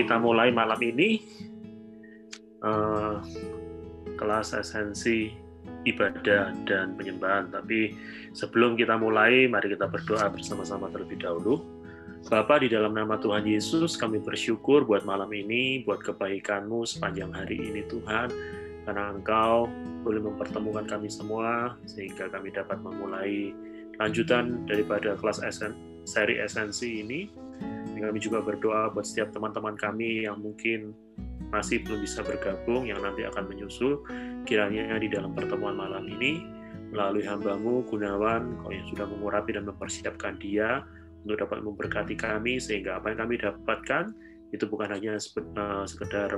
kita mulai malam ini uh, kelas esensi ibadah dan penyembahan. Tapi sebelum kita mulai, mari kita berdoa bersama-sama terlebih dahulu. Bapa di dalam nama Tuhan Yesus, kami bersyukur buat malam ini, buat kebaikan-Mu sepanjang hari ini Tuhan, karena Engkau boleh mempertemukan kami semua, sehingga kami dapat memulai lanjutan daripada kelas esen, seri esensi ini. Kami juga berdoa buat setiap teman-teman kami yang mungkin masih belum bisa bergabung, yang nanti akan menyusul, kiranya di dalam pertemuan malam ini, melalui hambamu, Gunawan, kau yang sudah mengurapi dan mempersiapkan dia, untuk dapat memberkati kami sehingga apa yang kami dapatkan itu bukan hanya eh, sekedar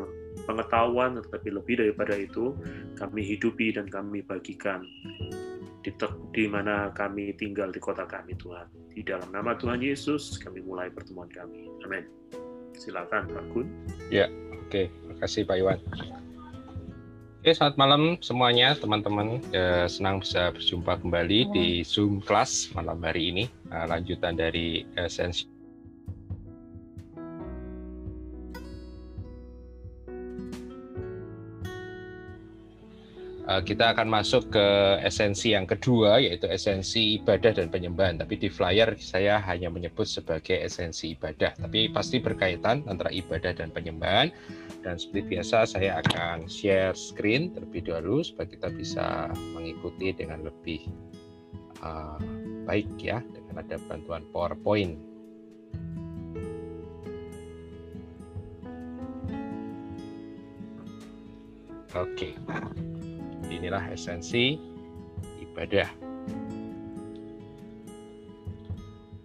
pengetahuan tetapi lebih daripada itu kami hidupi dan kami bagikan di, di mana kami tinggal di kota kami Tuhan di dalam nama Tuhan Yesus kami mulai pertemuan kami amin silakan Pak Gun ya oke okay. terima kasih Pak Iwan Oke, selamat malam semuanya, teman-teman. Ya, senang bisa berjumpa kembali di Zoom kelas malam hari ini. Uh, lanjutan dari esensi kita akan masuk ke esensi yang kedua yaitu esensi ibadah dan penyembahan. Tapi di flyer saya hanya menyebut sebagai esensi ibadah, tapi pasti berkaitan antara ibadah dan penyembahan dan seperti biasa saya akan share screen terlebih dahulu supaya kita bisa mengikuti dengan lebih uh, baik ya dengan ada bantuan PowerPoint. Oke, inilah esensi ibadah.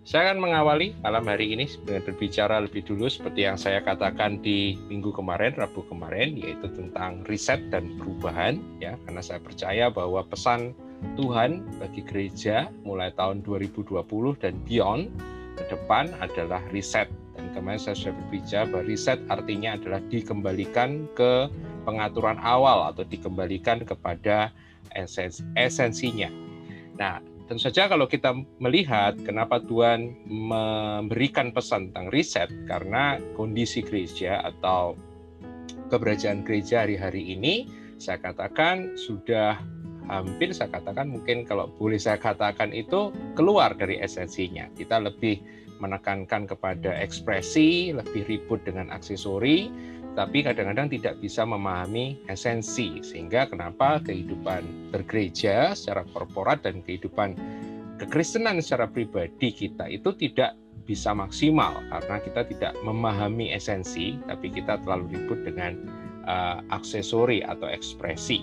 Saya akan mengawali malam hari ini dengan berbicara lebih dulu seperti yang saya katakan di minggu kemarin, Rabu kemarin, yaitu tentang riset dan perubahan. Ya, karena saya percaya bahwa pesan Tuhan bagi gereja mulai tahun 2020 dan beyond ke depan adalah riset. Dan kemarin saya sudah berbicara bahwa riset artinya adalah dikembalikan ke pengaturan awal atau dikembalikan kepada esens esensinya. Nah, Tentu saja kalau kita melihat kenapa Tuhan memberikan pesan tentang riset karena kondisi gereja atau keberadaan gereja hari-hari ini saya katakan sudah hampir saya katakan mungkin kalau boleh saya katakan itu keluar dari esensinya. Kita lebih menekankan kepada ekspresi, lebih ribut dengan aksesori, tapi kadang-kadang tidak bisa memahami esensi sehingga kenapa kehidupan bergereja secara korporat dan kehidupan kekristenan secara pribadi kita itu tidak bisa maksimal karena kita tidak memahami esensi tapi kita terlalu ribut dengan uh, aksesori atau ekspresi.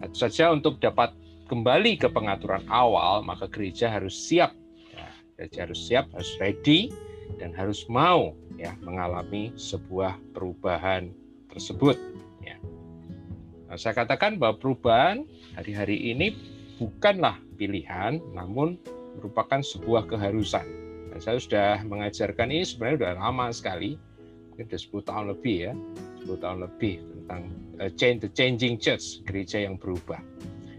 Nah, itu saja untuk dapat kembali ke pengaturan awal maka gereja harus siap ya, gereja harus siap harus ready dan harus mau ya mengalami sebuah perubahan tersebut ya. Nah, saya katakan bahwa perubahan hari-hari ini bukanlah pilihan namun merupakan sebuah keharusan. Dan saya sudah mengajarkan ini sebenarnya sudah lama sekali, mungkin sudah 10 tahun lebih ya, 10 tahun lebih tentang uh, change the changing church, gereja yang berubah.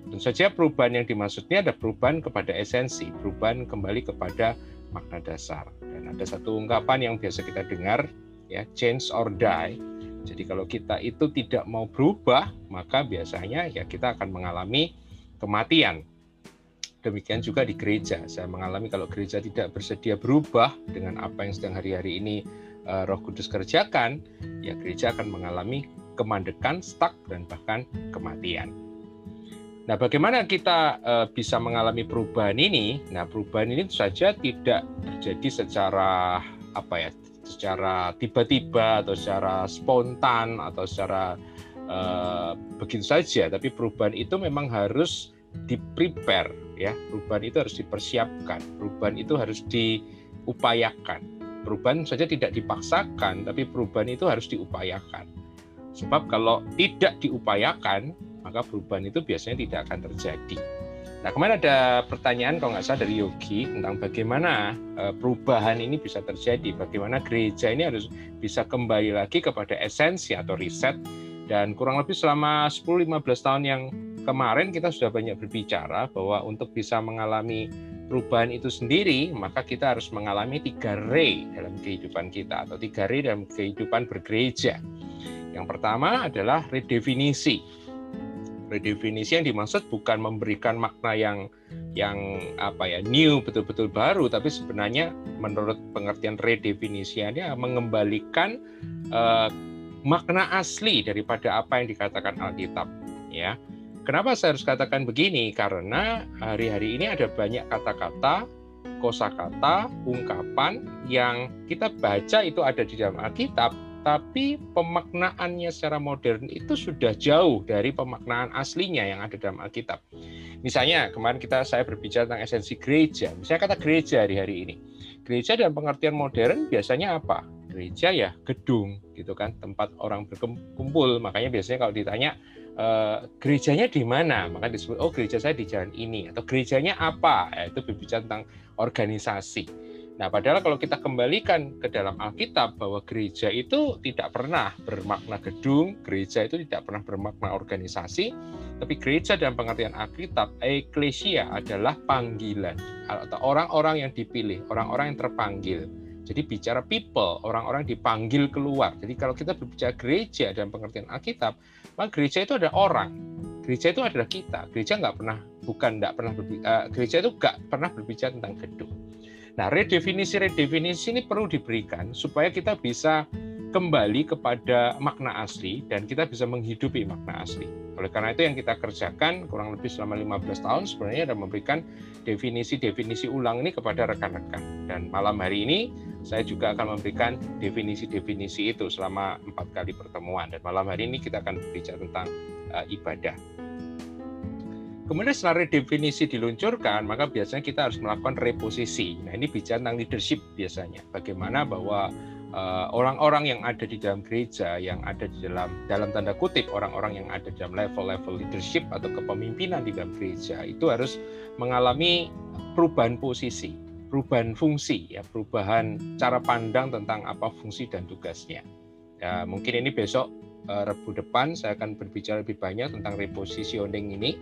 Tentu saja perubahan yang dimaksudnya ada perubahan kepada esensi, perubahan kembali kepada makna dasar. Dan ada satu ungkapan yang biasa kita dengar, ya change or die. Jadi kalau kita itu tidak mau berubah, maka biasanya ya kita akan mengalami kematian. Demikian juga di gereja. Saya mengalami kalau gereja tidak bersedia berubah dengan apa yang sedang hari-hari ini uh, Roh Kudus kerjakan, ya gereja akan mengalami kemandekan, stuck dan bahkan kematian. Nah, bagaimana kita uh, bisa mengalami perubahan ini? Nah, perubahan ini saja tidak terjadi secara apa ya, secara tiba-tiba atau secara spontan atau secara uh, begitu saja. Tapi perubahan itu memang harus di-prepare, ya. Perubahan itu harus dipersiapkan. Perubahan itu harus diupayakan. Perubahan saja tidak dipaksakan, tapi perubahan itu harus diupayakan. Sebab kalau tidak diupayakan, maka perubahan itu biasanya tidak akan terjadi. Nah, kemarin ada pertanyaan kalau nggak salah dari Yogi tentang bagaimana e, perubahan ini bisa terjadi, bagaimana gereja ini harus bisa kembali lagi kepada esensi atau riset dan kurang lebih selama 10-15 tahun yang kemarin kita sudah banyak berbicara bahwa untuk bisa mengalami perubahan itu sendiri, maka kita harus mengalami tiga re dalam kehidupan kita atau tiga re dalam kehidupan bergereja. Yang pertama adalah redefinisi. Redefinisi yang dimaksud bukan memberikan makna yang yang apa ya new betul-betul baru, tapi sebenarnya menurut pengertian redefinisinya mengembalikan uh, makna asli daripada apa yang dikatakan Alkitab. Ya, Kenapa saya harus katakan begini? Karena hari-hari ini ada banyak kata-kata, kosakata, ungkapan yang kita baca itu ada di dalam Alkitab, tapi pemaknaannya secara modern itu sudah jauh dari pemaknaan aslinya yang ada dalam Alkitab. Misalnya kemarin kita saya berbicara tentang esensi gereja. Misalnya kata gereja hari-hari ini. Gereja dalam pengertian modern biasanya apa? Gereja ya gedung gitu kan, tempat orang berkumpul. Makanya biasanya kalau ditanya Uh, gerejanya di mana? Maka disebut oh gereja saya di jalan ini atau gerejanya apa? Ya, itu berbicara tentang organisasi. Nah, padahal kalau kita kembalikan ke dalam Alkitab bahwa gereja itu tidak pernah bermakna gedung, gereja itu tidak pernah bermakna organisasi, tapi gereja dalam pengertian Alkitab, eklesia adalah panggilan atau orang-orang yang dipilih, orang-orang yang terpanggil. Jadi bicara people, orang-orang dipanggil keluar. Jadi kalau kita berbicara gereja dalam pengertian Alkitab, maka gereja itu ada orang. Gereja itu adalah kita. Gereja nggak pernah, bukan nggak pernah berbicara, uh, gereja itu nggak pernah berbicara tentang gedung. Nah, redefinisi-redefinisi ini perlu diberikan supaya kita bisa kembali kepada makna asli dan kita bisa menghidupi makna asli. Oleh karena itu yang kita kerjakan kurang lebih selama 15 tahun sebenarnya adalah memberikan definisi-definisi ulang ini kepada rekan-rekan. Dan malam hari ini saya juga akan memberikan definisi-definisi itu selama empat kali pertemuan. Dan malam hari ini kita akan berbicara tentang uh, ibadah. Kemudian setelah redefinisi diluncurkan, maka biasanya kita harus melakukan reposisi. Nah ini bicara tentang leadership biasanya. Bagaimana bahwa uh, orang-orang uh, yang ada di dalam gereja, yang ada di dalam dalam tanda kutip orang-orang yang ada di dalam level-level leadership atau kepemimpinan di dalam gereja itu harus mengalami perubahan posisi perubahan fungsi ya perubahan cara pandang tentang apa fungsi dan tugasnya ya mungkin ini besok uh, Rebu depan saya akan berbicara lebih banyak tentang repositioning ini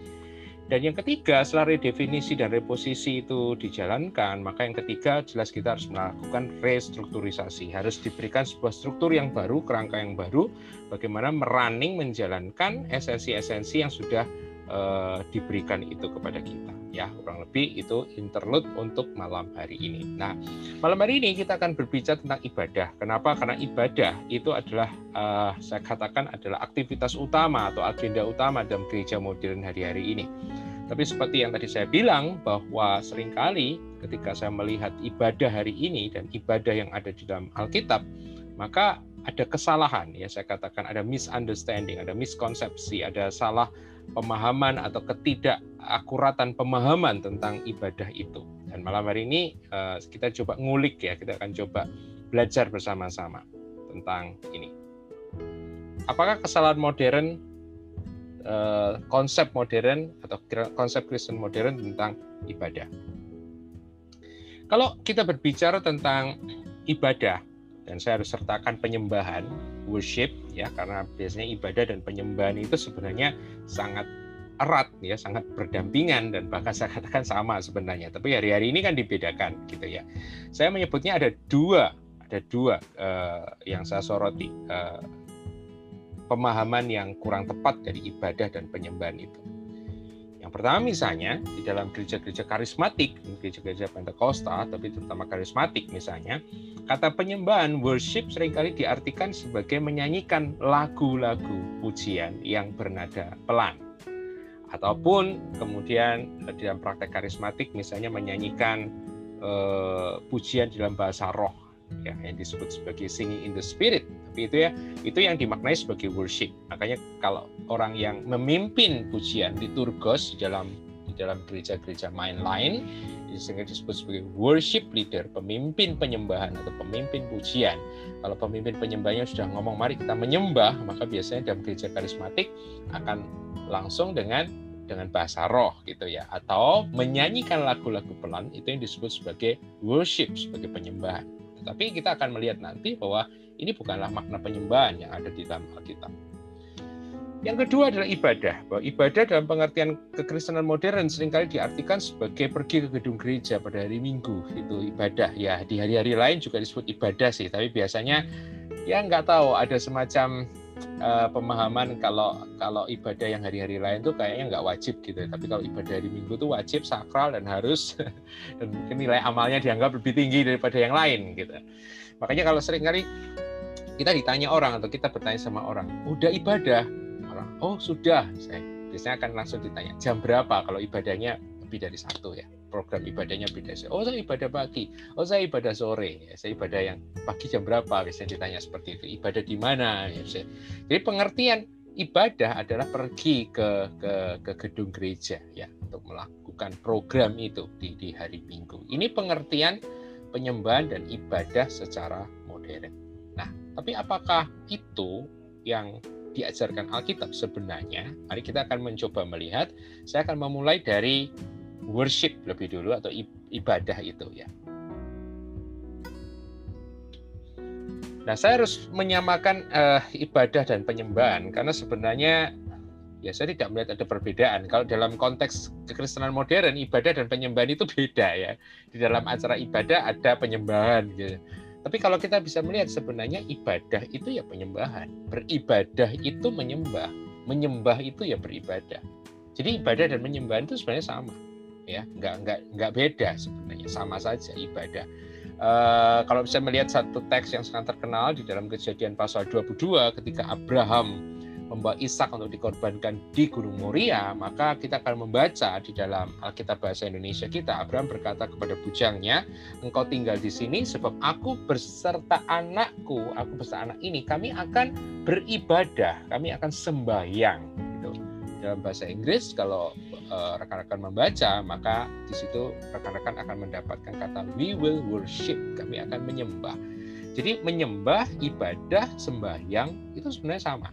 dan yang ketiga setelah redefinisi dan reposisi itu dijalankan maka yang ketiga jelas kita harus melakukan restrukturisasi. Harus diberikan sebuah struktur yang baru kerangka yang baru bagaimana merunning menjalankan esensi-esensi yang sudah uh, diberikan itu kepada kita ya kurang lebih itu interlude untuk malam hari ini. Nah malam hari ini kita akan berbicara tentang ibadah. Kenapa? Karena ibadah itu adalah uh, saya katakan adalah aktivitas utama atau agenda utama dalam gereja modern hari-hari ini. Tapi seperti yang tadi saya bilang bahwa sering kali ketika saya melihat ibadah hari ini dan ibadah yang ada di dalam Alkitab, maka ada kesalahan ya saya katakan ada misunderstanding, ada miskonsepsi, ada salah pemahaman atau ketidakakuratan pemahaman tentang ibadah itu. Dan malam hari ini eh, kita coba ngulik ya, kita akan coba belajar bersama-sama tentang ini. Apakah kesalahan modern, eh, konsep modern atau konsep Kristen modern tentang ibadah? Kalau kita berbicara tentang ibadah, dan saya harus sertakan penyembahan worship ya karena biasanya ibadah dan penyembahan itu sebenarnya sangat erat ya sangat berdampingan dan bahkan saya katakan sama sebenarnya. Tapi hari-hari ini kan dibedakan gitu ya. Saya menyebutnya ada dua ada dua uh, yang saya soroti uh, pemahaman yang kurang tepat dari ibadah dan penyembahan itu pertama misalnya di dalam gereja-gereja karismatik, gereja-gereja Pentakosta, tapi terutama karismatik misalnya, kata penyembahan worship sering kali diartikan sebagai menyanyikan lagu-lagu pujian yang bernada pelan. Ataupun kemudian di dalam praktek karismatik misalnya menyanyikan uh, pujian dalam bahasa roh ya yang disebut sebagai singing in the spirit tapi itu ya itu yang dimaknai sebagai worship makanya kalau orang yang memimpin pujian liturgos di dalam di dalam gereja-gereja main lain sehingga disebut sebagai worship leader, pemimpin penyembahan atau pemimpin pujian. Kalau pemimpin penyembahnya sudah ngomong mari kita menyembah, maka biasanya dalam gereja karismatik akan langsung dengan dengan bahasa roh gitu ya atau menyanyikan lagu-lagu pelan itu yang disebut sebagai worship sebagai penyembahan. Tapi kita akan melihat nanti bahwa ini bukanlah makna penyembahan yang ada di dalam Alkitab. Yang kedua adalah ibadah. Bahwa ibadah dalam pengertian kekristenan modern sering kali diartikan sebagai pergi ke gedung gereja pada hari Minggu. Itu ibadah. Ya, di hari-hari lain juga disebut ibadah sih. Tapi biasanya ya nggak tahu ada semacam uh, pemahaman kalau kalau ibadah yang hari-hari lain tuh kayaknya nggak wajib gitu. Tapi kalau ibadah hari Minggu tuh wajib, sakral dan harus dan mungkin nilai amalnya dianggap lebih tinggi daripada yang lain gitu. Makanya kalau sering kali kita ditanya orang atau kita bertanya sama orang, udah ibadah, orang oh sudah. Saya biasanya akan langsung ditanya jam berapa? Kalau ibadahnya lebih dari satu ya program ibadahnya beda. Oh saya ibadah pagi. Oh saya ibadah sore. Ya, saya ibadah yang pagi jam berapa? Biasanya ditanya seperti itu. Ibadah di mana? Ya, jadi pengertian ibadah adalah pergi ke ke ke gedung gereja ya untuk melakukan program itu di di hari Minggu. Ini pengertian penyembahan dan ibadah secara modern. Nah tapi apakah itu yang diajarkan Alkitab? Sebenarnya, mari kita akan mencoba melihat. Saya akan memulai dari worship lebih dulu atau ibadah itu ya. Nah, saya harus menyamakan uh, ibadah dan penyembahan karena sebenarnya ya saya tidak melihat ada perbedaan. Kalau dalam konteks kekristenan modern, ibadah dan penyembahan itu beda ya. Di dalam acara ibadah ada penyembahan gitu. Tapi kalau kita bisa melihat sebenarnya ibadah itu ya penyembahan. Beribadah itu menyembah. Menyembah itu ya beribadah. Jadi ibadah dan penyembahan itu sebenarnya sama. Ya, nggak nggak nggak beda sebenarnya, sama saja ibadah. Uh, kalau bisa melihat satu teks yang sangat terkenal di dalam kejadian pasal 22 ketika Abraham membawa Ishak untuk dikorbankan di Gunung Moria, maka kita akan membaca di dalam Alkitab bahasa Indonesia kita, Abraham berkata kepada bujangnya, engkau tinggal di sini sebab aku berserta anakku, aku beserta anak ini, kami akan beribadah, kami akan sembahyang. Gitu. Dalam bahasa Inggris, kalau eh, rekan-rekan uh, membaca, maka di situ rekan-rekan akan mendapatkan kata we will worship, kami akan menyembah. Jadi menyembah, ibadah, sembahyang itu sebenarnya sama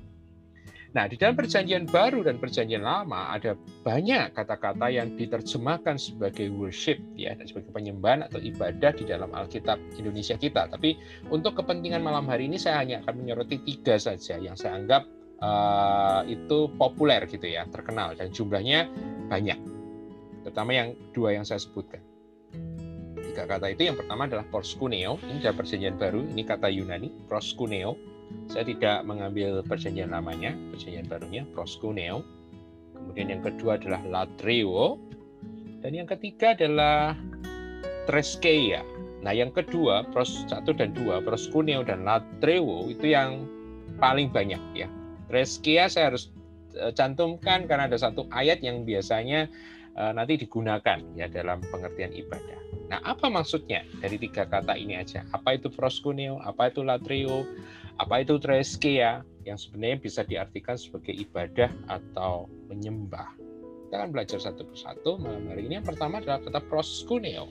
Nah, di dalam perjanjian baru dan perjanjian lama ada banyak kata-kata yang diterjemahkan sebagai worship ya dan sebagai penyembahan atau ibadah di dalam Alkitab Indonesia kita. Tapi untuk kepentingan malam hari ini saya hanya akan menyoroti tiga saja yang saya anggap uh, itu populer gitu ya, terkenal dan jumlahnya banyak. Terutama yang dua yang saya sebutkan. Tiga kata itu yang pertama adalah proskuneo, ini dalam perjanjian baru, ini kata Yunani, proskuneo saya tidak mengambil perjanjian lamanya, perjanjian barunya, proskuneo. Kemudian yang kedua adalah latreo. Dan yang ketiga adalah treskeia. Nah yang kedua, pros satu dan dua, proskuneo dan latreo itu yang paling banyak ya. Treskeia saya harus eh, cantumkan karena ada satu ayat yang biasanya uh, nanti digunakan ya dalam pengertian ibadah. Nah, apa maksudnya dari tiga kata ini aja? Apa itu proskuneo? Apa itu latreo? Apa itu treskia yang sebenarnya bisa diartikan sebagai ibadah atau menyembah. Kita akan belajar satu persatu malam hari ini. Yang pertama adalah kata proskuneo.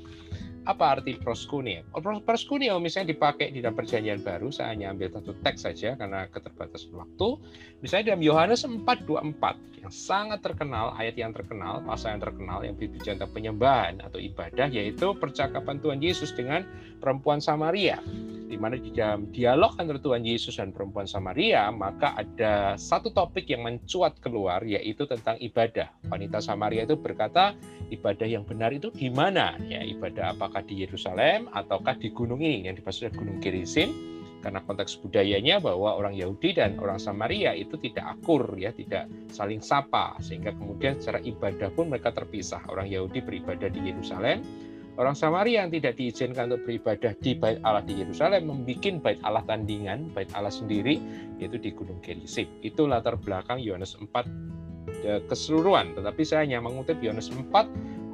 Apa arti proskuneo? Proskuneo misalnya dipakai di dalam perjanjian baru, saya hanya ambil satu teks saja karena keterbatasan waktu. Misalnya dalam Yohanes 4:24 yang sangat terkenal, ayat yang terkenal, pasal yang terkenal yang berbicara tentang penyembahan atau ibadah yaitu percakapan Tuhan Yesus dengan perempuan Samaria di mana di dalam dialog antara Tuhan Yesus dan perempuan Samaria, maka ada satu topik yang mencuat keluar, yaitu tentang ibadah. Wanita Samaria itu berkata, ibadah yang benar itu di mana? Ya, ibadah apakah di Yerusalem ataukah di gunung ini yang dimaksud Gunung Gerizim? Karena konteks budayanya bahwa orang Yahudi dan orang Samaria itu tidak akur, ya, tidak saling sapa, sehingga kemudian secara ibadah pun mereka terpisah. Orang Yahudi beribadah di Yerusalem, Orang Samaria yang tidak diizinkan untuk beribadah di bait Allah di Yerusalem membuat bait Allah tandingan, bait Allah sendiri, yaitu di Gunung Gerizim. Itu latar belakang Yohanes 4 eh, keseluruhan. Tetapi saya hanya mengutip Yohanes 4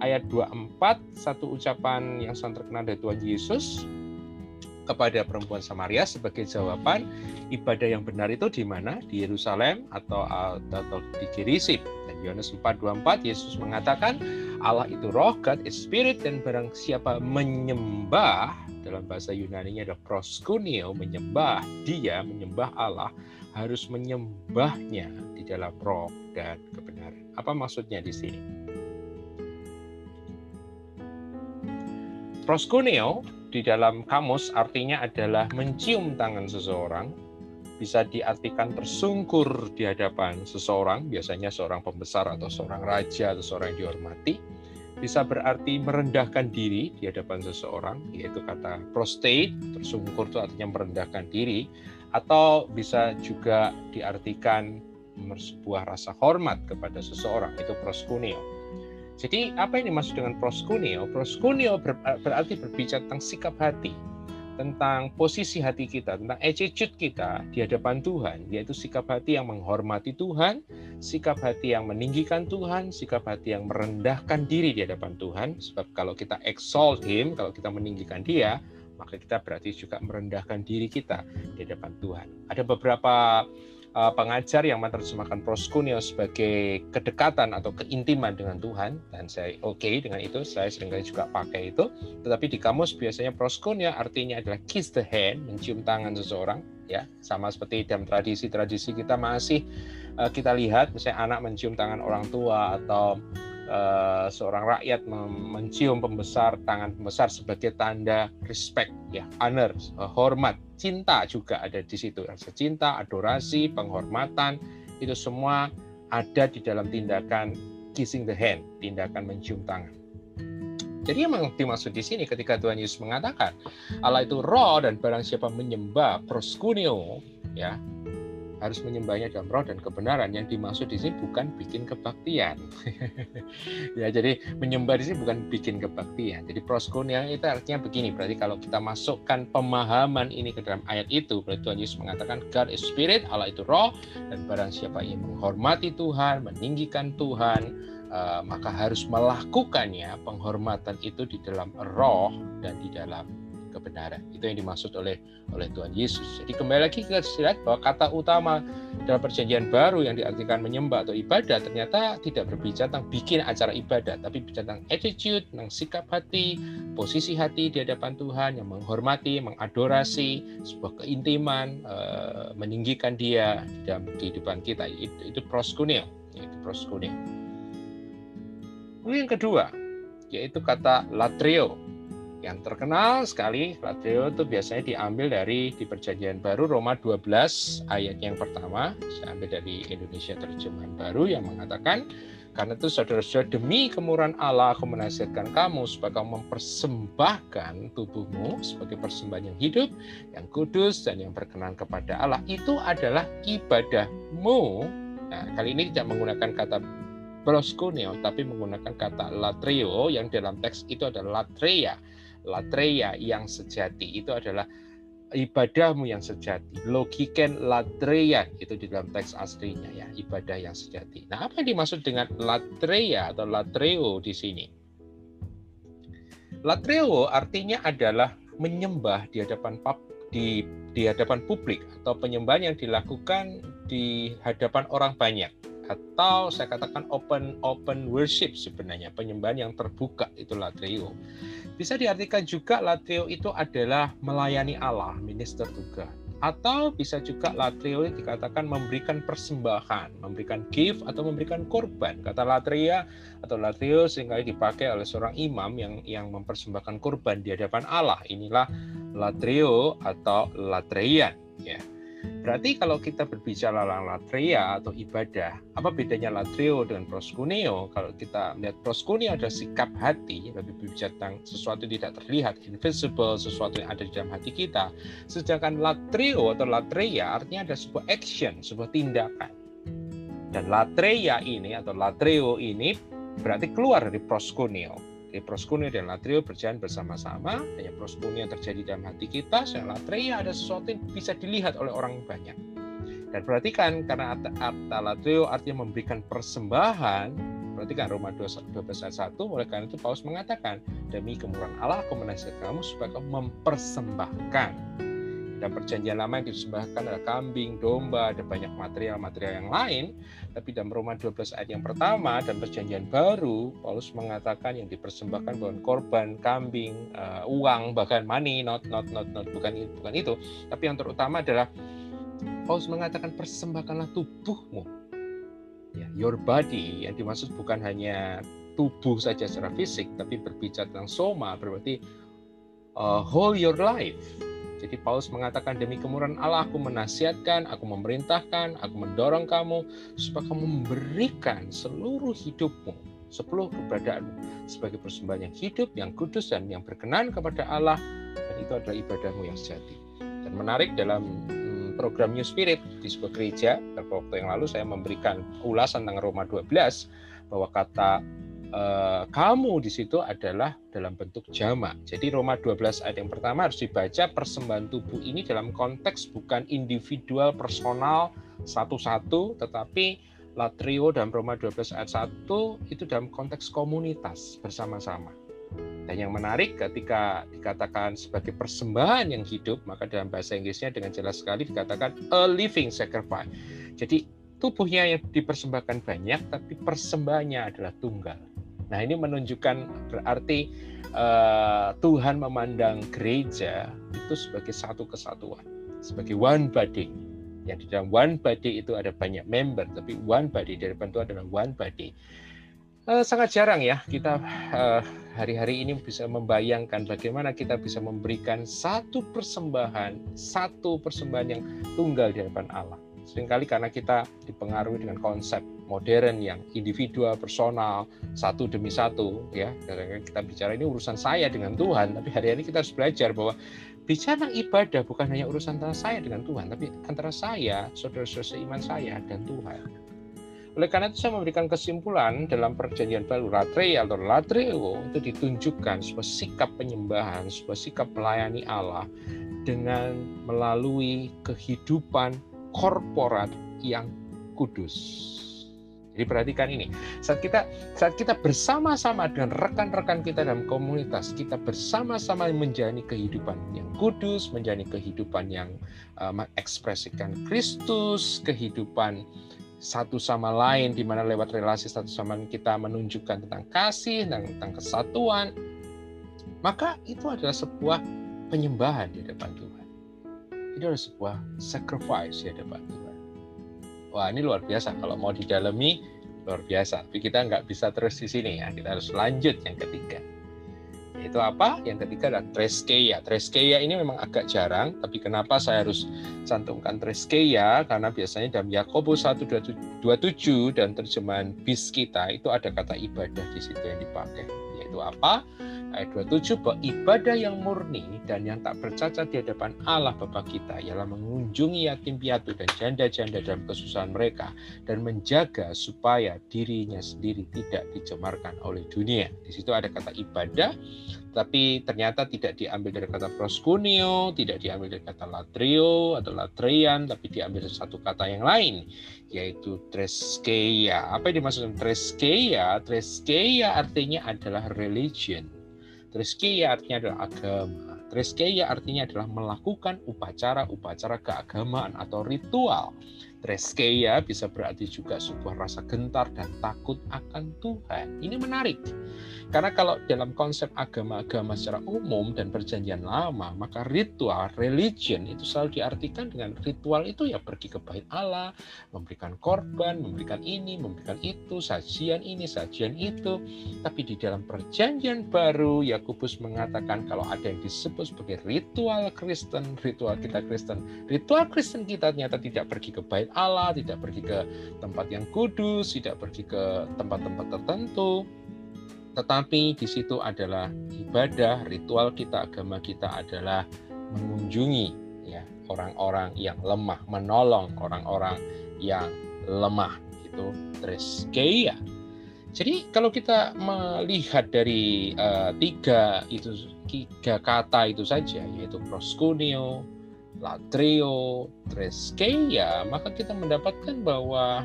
ayat 24, satu ucapan yang sangat terkenal dari Tuhan Yesus kepada perempuan Samaria sebagai jawaban ibadah yang benar itu di mana? Di Yerusalem atau atau di Gerizim. Dan Yohanes 4:24 Yesus mengatakan Allah itu roh, God is spirit, dan barang siapa menyembah, dalam bahasa Yunani ada proskuneo, menyembah dia, menyembah Allah, harus menyembahnya di dalam roh dan kebenaran. Apa maksudnya di sini? Proskuneo di dalam kamus artinya adalah mencium tangan seseorang, bisa diartikan tersungkur di hadapan seseorang, biasanya seorang pembesar atau seorang raja atau seorang yang dihormati. Bisa berarti merendahkan diri di hadapan seseorang, yaitu kata prostate, tersungkur itu artinya merendahkan diri, atau bisa juga diartikan sebuah rasa hormat kepada seseorang, itu proskuneo. Jadi apa yang dimaksud dengan proskuneo? Proskuneo berarti berbicara tentang sikap hati, tentang posisi hati kita, tentang attitude kita di hadapan Tuhan, yaitu sikap hati yang menghormati Tuhan, sikap hati yang meninggikan Tuhan, sikap hati yang merendahkan diri di hadapan Tuhan. Sebab kalau kita exalt Him, kalau kita meninggikan Dia, maka kita berarti juga merendahkan diri kita di hadapan Tuhan. Ada beberapa uh, pengajar yang menerjemahkan proskuneo sebagai kedekatan atau keintiman dengan Tuhan. Dan saya oke okay dengan itu saya sering kali juga pakai itu. Tetapi di kamus biasanya proskuneo artinya adalah kiss the hand mencium tangan seseorang ya. Sama seperti dalam tradisi-tradisi kita masih uh, kita lihat misalnya anak mencium tangan orang tua atau uh, seorang rakyat mencium pembesar tangan pembesar sebagai tanda respect ya honor uh, hormat. Cinta juga ada di situ. Rasa cinta adorasi penghormatan itu semua ada di dalam tindakan kissing the hand tindakan mencium tangan. Jadi yang dimaksud di sini ketika Tuhan Yesus mengatakan Allah itu roh dan barang siapa menyembah proskuneo ya harus menyembahnya dalam roh dan kebenaran. Yang dimaksud di sini bukan bikin kebaktian. ya, jadi menyembah di sini bukan bikin kebaktian. Jadi proskonia itu artinya begini. Berarti kalau kita masukkan pemahaman ini ke dalam ayat itu, berarti Tuhan Yesus mengatakan God is spirit, Allah itu roh, dan barang siapa yang menghormati Tuhan, meninggikan Tuhan, uh, maka harus melakukannya penghormatan itu di dalam roh dan di dalam kebenaran. Itu yang dimaksud oleh oleh Tuhan Yesus. Jadi kembali lagi kita lihat bahwa kata utama dalam perjanjian baru yang diartikan menyembah atau ibadah ternyata tidak berbicara tentang bikin acara ibadah, tapi bicara tentang attitude, tentang sikap hati, posisi hati di hadapan Tuhan yang menghormati, mengadorasi, sebuah keintiman, eh, meninggikan Dia di dalam kehidupan kita. Itu, itu proskuneo, itu proskuneo. Yang kedua, yaitu kata latrio yang terkenal sekali Latrio itu biasanya diambil dari di perjanjian baru Roma 12 ayat yang pertama saya ambil dari Indonesia terjemahan baru yang mengatakan karena itu saudara-saudara demi kemurahan Allah aku menasihatkan kamu supaya kamu mempersembahkan tubuhmu sebagai persembahan yang hidup, yang kudus dan yang berkenan kepada Allah. Itu adalah ibadahmu. Nah, kali ini tidak menggunakan kata proskuneo tapi menggunakan kata latrio yang dalam teks itu adalah latreia latreia yang sejati itu adalah ibadahmu yang sejati. Logiken latreia itu di dalam teks aslinya ya, ibadah yang sejati. Nah, apa yang dimaksud dengan latreia atau latreo di sini? Latreo artinya adalah menyembah di hadapan di di hadapan publik atau penyembahan yang dilakukan di hadapan orang banyak atau saya katakan open open worship sebenarnya penyembahan yang terbuka itu latrio. Bisa diartikan juga latrio itu adalah melayani Allah, minister juga. Atau bisa juga latrio dikatakan memberikan persembahan, memberikan gift atau memberikan korban. Kata latria atau latrio sering kali dipakai oleh seorang imam yang yang mempersembahkan korban di hadapan Allah. Inilah latrio atau latreian ya. Berarti kalau kita berbicara tentang latria atau ibadah, apa bedanya latrio dengan proskuneo? Kalau kita melihat proskuneo ada sikap hati, lebih berbicara tentang sesuatu yang tidak terlihat, invisible, sesuatu yang ada di dalam hati kita. Sedangkan latrio atau latria artinya ada sebuah action, sebuah tindakan. Dan latria ini atau latrio ini berarti keluar dari proskuneo jadi proskuneo dan latrio berjalan bersama-sama. Hanya proskuneo yang terjadi dalam hati kita, dan latria ada sesuatu yang bisa dilihat oleh orang banyak. Dan perhatikan, karena kata latrio artinya memberikan persembahan, perhatikan Roma 12 ayat 1, oleh karena itu Paulus mengatakan, demi kemurahan Allah aku menasihat kamu supaya kamu mempersembahkan dan perjanjian lama yang disembahkan adalah kambing, domba, ada banyak material-material yang lain. Tapi dalam Roma 12 ayat yang pertama dan perjanjian baru, Paulus mengatakan yang dipersembahkan bukan korban, kambing, uh, uang, bahkan money, not, not, not, not, bukan, bukan itu. Tapi yang terutama adalah Paulus mengatakan persembahkanlah tubuhmu. Ya, your body yang dimaksud bukan hanya tubuh saja secara fisik, tapi berbicara tentang soma, berarti uh, whole your life Jadi Paulus mengatakan demi kemurahan Allah aku menasihatkan, aku memerintahkan, aku mendorong kamu supaya kamu memberikan seluruh hidupmu, seluruh keberadaanmu sebagai persembahan yang hidup, yang kudus dan yang berkenan kepada Allah dan itu adalah ibadahmu yang sejati. Dan menarik dalam hmm, program New Spirit di sebuah gereja, beberapa waktu yang lalu saya memberikan ulasan tentang Roma 12 bahwa kata eh, kamu di situ adalah dalam bentuk jamak. Jadi Roma 12 ayat yang pertama harus dibaca persembahan tubuh ini dalam konteks bukan individual personal satu-satu tetapi latrio dalam Roma 12 ayat 1 itu dalam konteks komunitas bersama-sama. Dan yang menarik ketika dikatakan sebagai persembahan yang hidup, maka dalam bahasa Inggrisnya dengan jelas sekali dikatakan a living sacrifice. Jadi tubuhnya yang dipersembahkan banyak, tapi persembahannya adalah tunggal. Nah ini menunjukkan berarti uh, Tuhan memandang gereja itu sebagai satu kesatuan, sebagai one body. Yang di dalam one body itu ada banyak member, tapi one body dari itu adalah one body. Uh, sangat jarang ya kita uh, hari-hari ini bisa membayangkan bagaimana kita bisa memberikan satu persembahan, satu persembahan yang tunggal di hadapan Allah Seringkali karena kita dipengaruhi dengan konsep modern yang individual, personal, satu demi satu, ya. Kita bicara ini urusan saya dengan Tuhan, tapi hari-hari kita harus belajar bahwa bicara ibadah bukan hanya urusan antara saya dengan Tuhan, tapi antara saya, saudara-saudara seiman saya dan Tuhan. Oleh karena itu saya memberikan kesimpulan dalam perjanjian baru latre atau latreo itu ditunjukkan sebuah sikap penyembahan, sebuah sikap melayani Allah dengan melalui kehidupan korporat yang kudus. Jadi perhatikan ini, saat kita saat kita bersama-sama dengan rekan-rekan kita dalam komunitas, kita bersama-sama menjalani kehidupan yang kudus, menjalani kehidupan yang uh, mengekspresikan Kristus, kehidupan satu sama lain di mana lewat relasi satu sama lain kita menunjukkan tentang kasih dan tentang kesatuan, maka itu adalah sebuah penyembahan di depan Tuhan itu adalah sebuah sacrifice ya hadapan Tuhan. Wah ini luar biasa. Kalau mau didalami luar biasa. Tapi kita nggak bisa terus di sini ya. Kita harus lanjut yang ketiga. Itu apa? Yang ketiga adalah treskeia. Treskeia ini memang agak jarang, tapi kenapa saya harus cantumkan treskeia? Karena biasanya dalam Yakobus 1:27 dan terjemahan bis kita itu ada kata ibadah di situ yang dipakai. Yaitu apa? ayat 27 bahwa ibadah yang murni dan yang tak bercacat di hadapan Allah Bapa kita ialah mengunjungi yatim piatu dan janda-janda dalam kesusahan mereka dan menjaga supaya dirinya sendiri tidak dicemarkan oleh dunia. Di situ ada kata ibadah, tapi ternyata tidak diambil dari kata proskunio, tidak diambil dari kata latrio atau latrian, tapi diambil dari satu kata yang lain, yaitu treskeia. Apa yang dimaksud treskeia? Treskeia artinya adalah religion Treskeia artinya adalah agama. Treskeia artinya adalah melakukan upacara-upacara keagamaan atau ritual. Treskeia bisa berarti juga sebuah rasa gentar dan takut akan Tuhan. Ini menarik. Karena kalau dalam konsep agama-agama secara umum dan perjanjian lama, maka ritual, religion itu selalu diartikan dengan ritual itu ya pergi ke bait Allah, memberikan korban, memberikan ini, memberikan itu, sajian ini, sajian itu. Tapi di dalam perjanjian baru, Yakobus mengatakan kalau ada yang disebut sebagai ritual Kristen, ritual kita Kristen, ritual Kristen kita ternyata tidak pergi ke bait Allah, tidak pergi ke tempat yang kudus, tidak pergi ke tempat-tempat tertentu, tetapi di situ adalah ibadah, ritual kita, agama kita adalah mengunjungi ya orang-orang yang lemah, menolong orang-orang yang lemah itu treskeia. Jadi kalau kita melihat dari uh, tiga itu tiga kata itu saja yaitu proskunio, latrio, treskeia, maka kita mendapatkan bahwa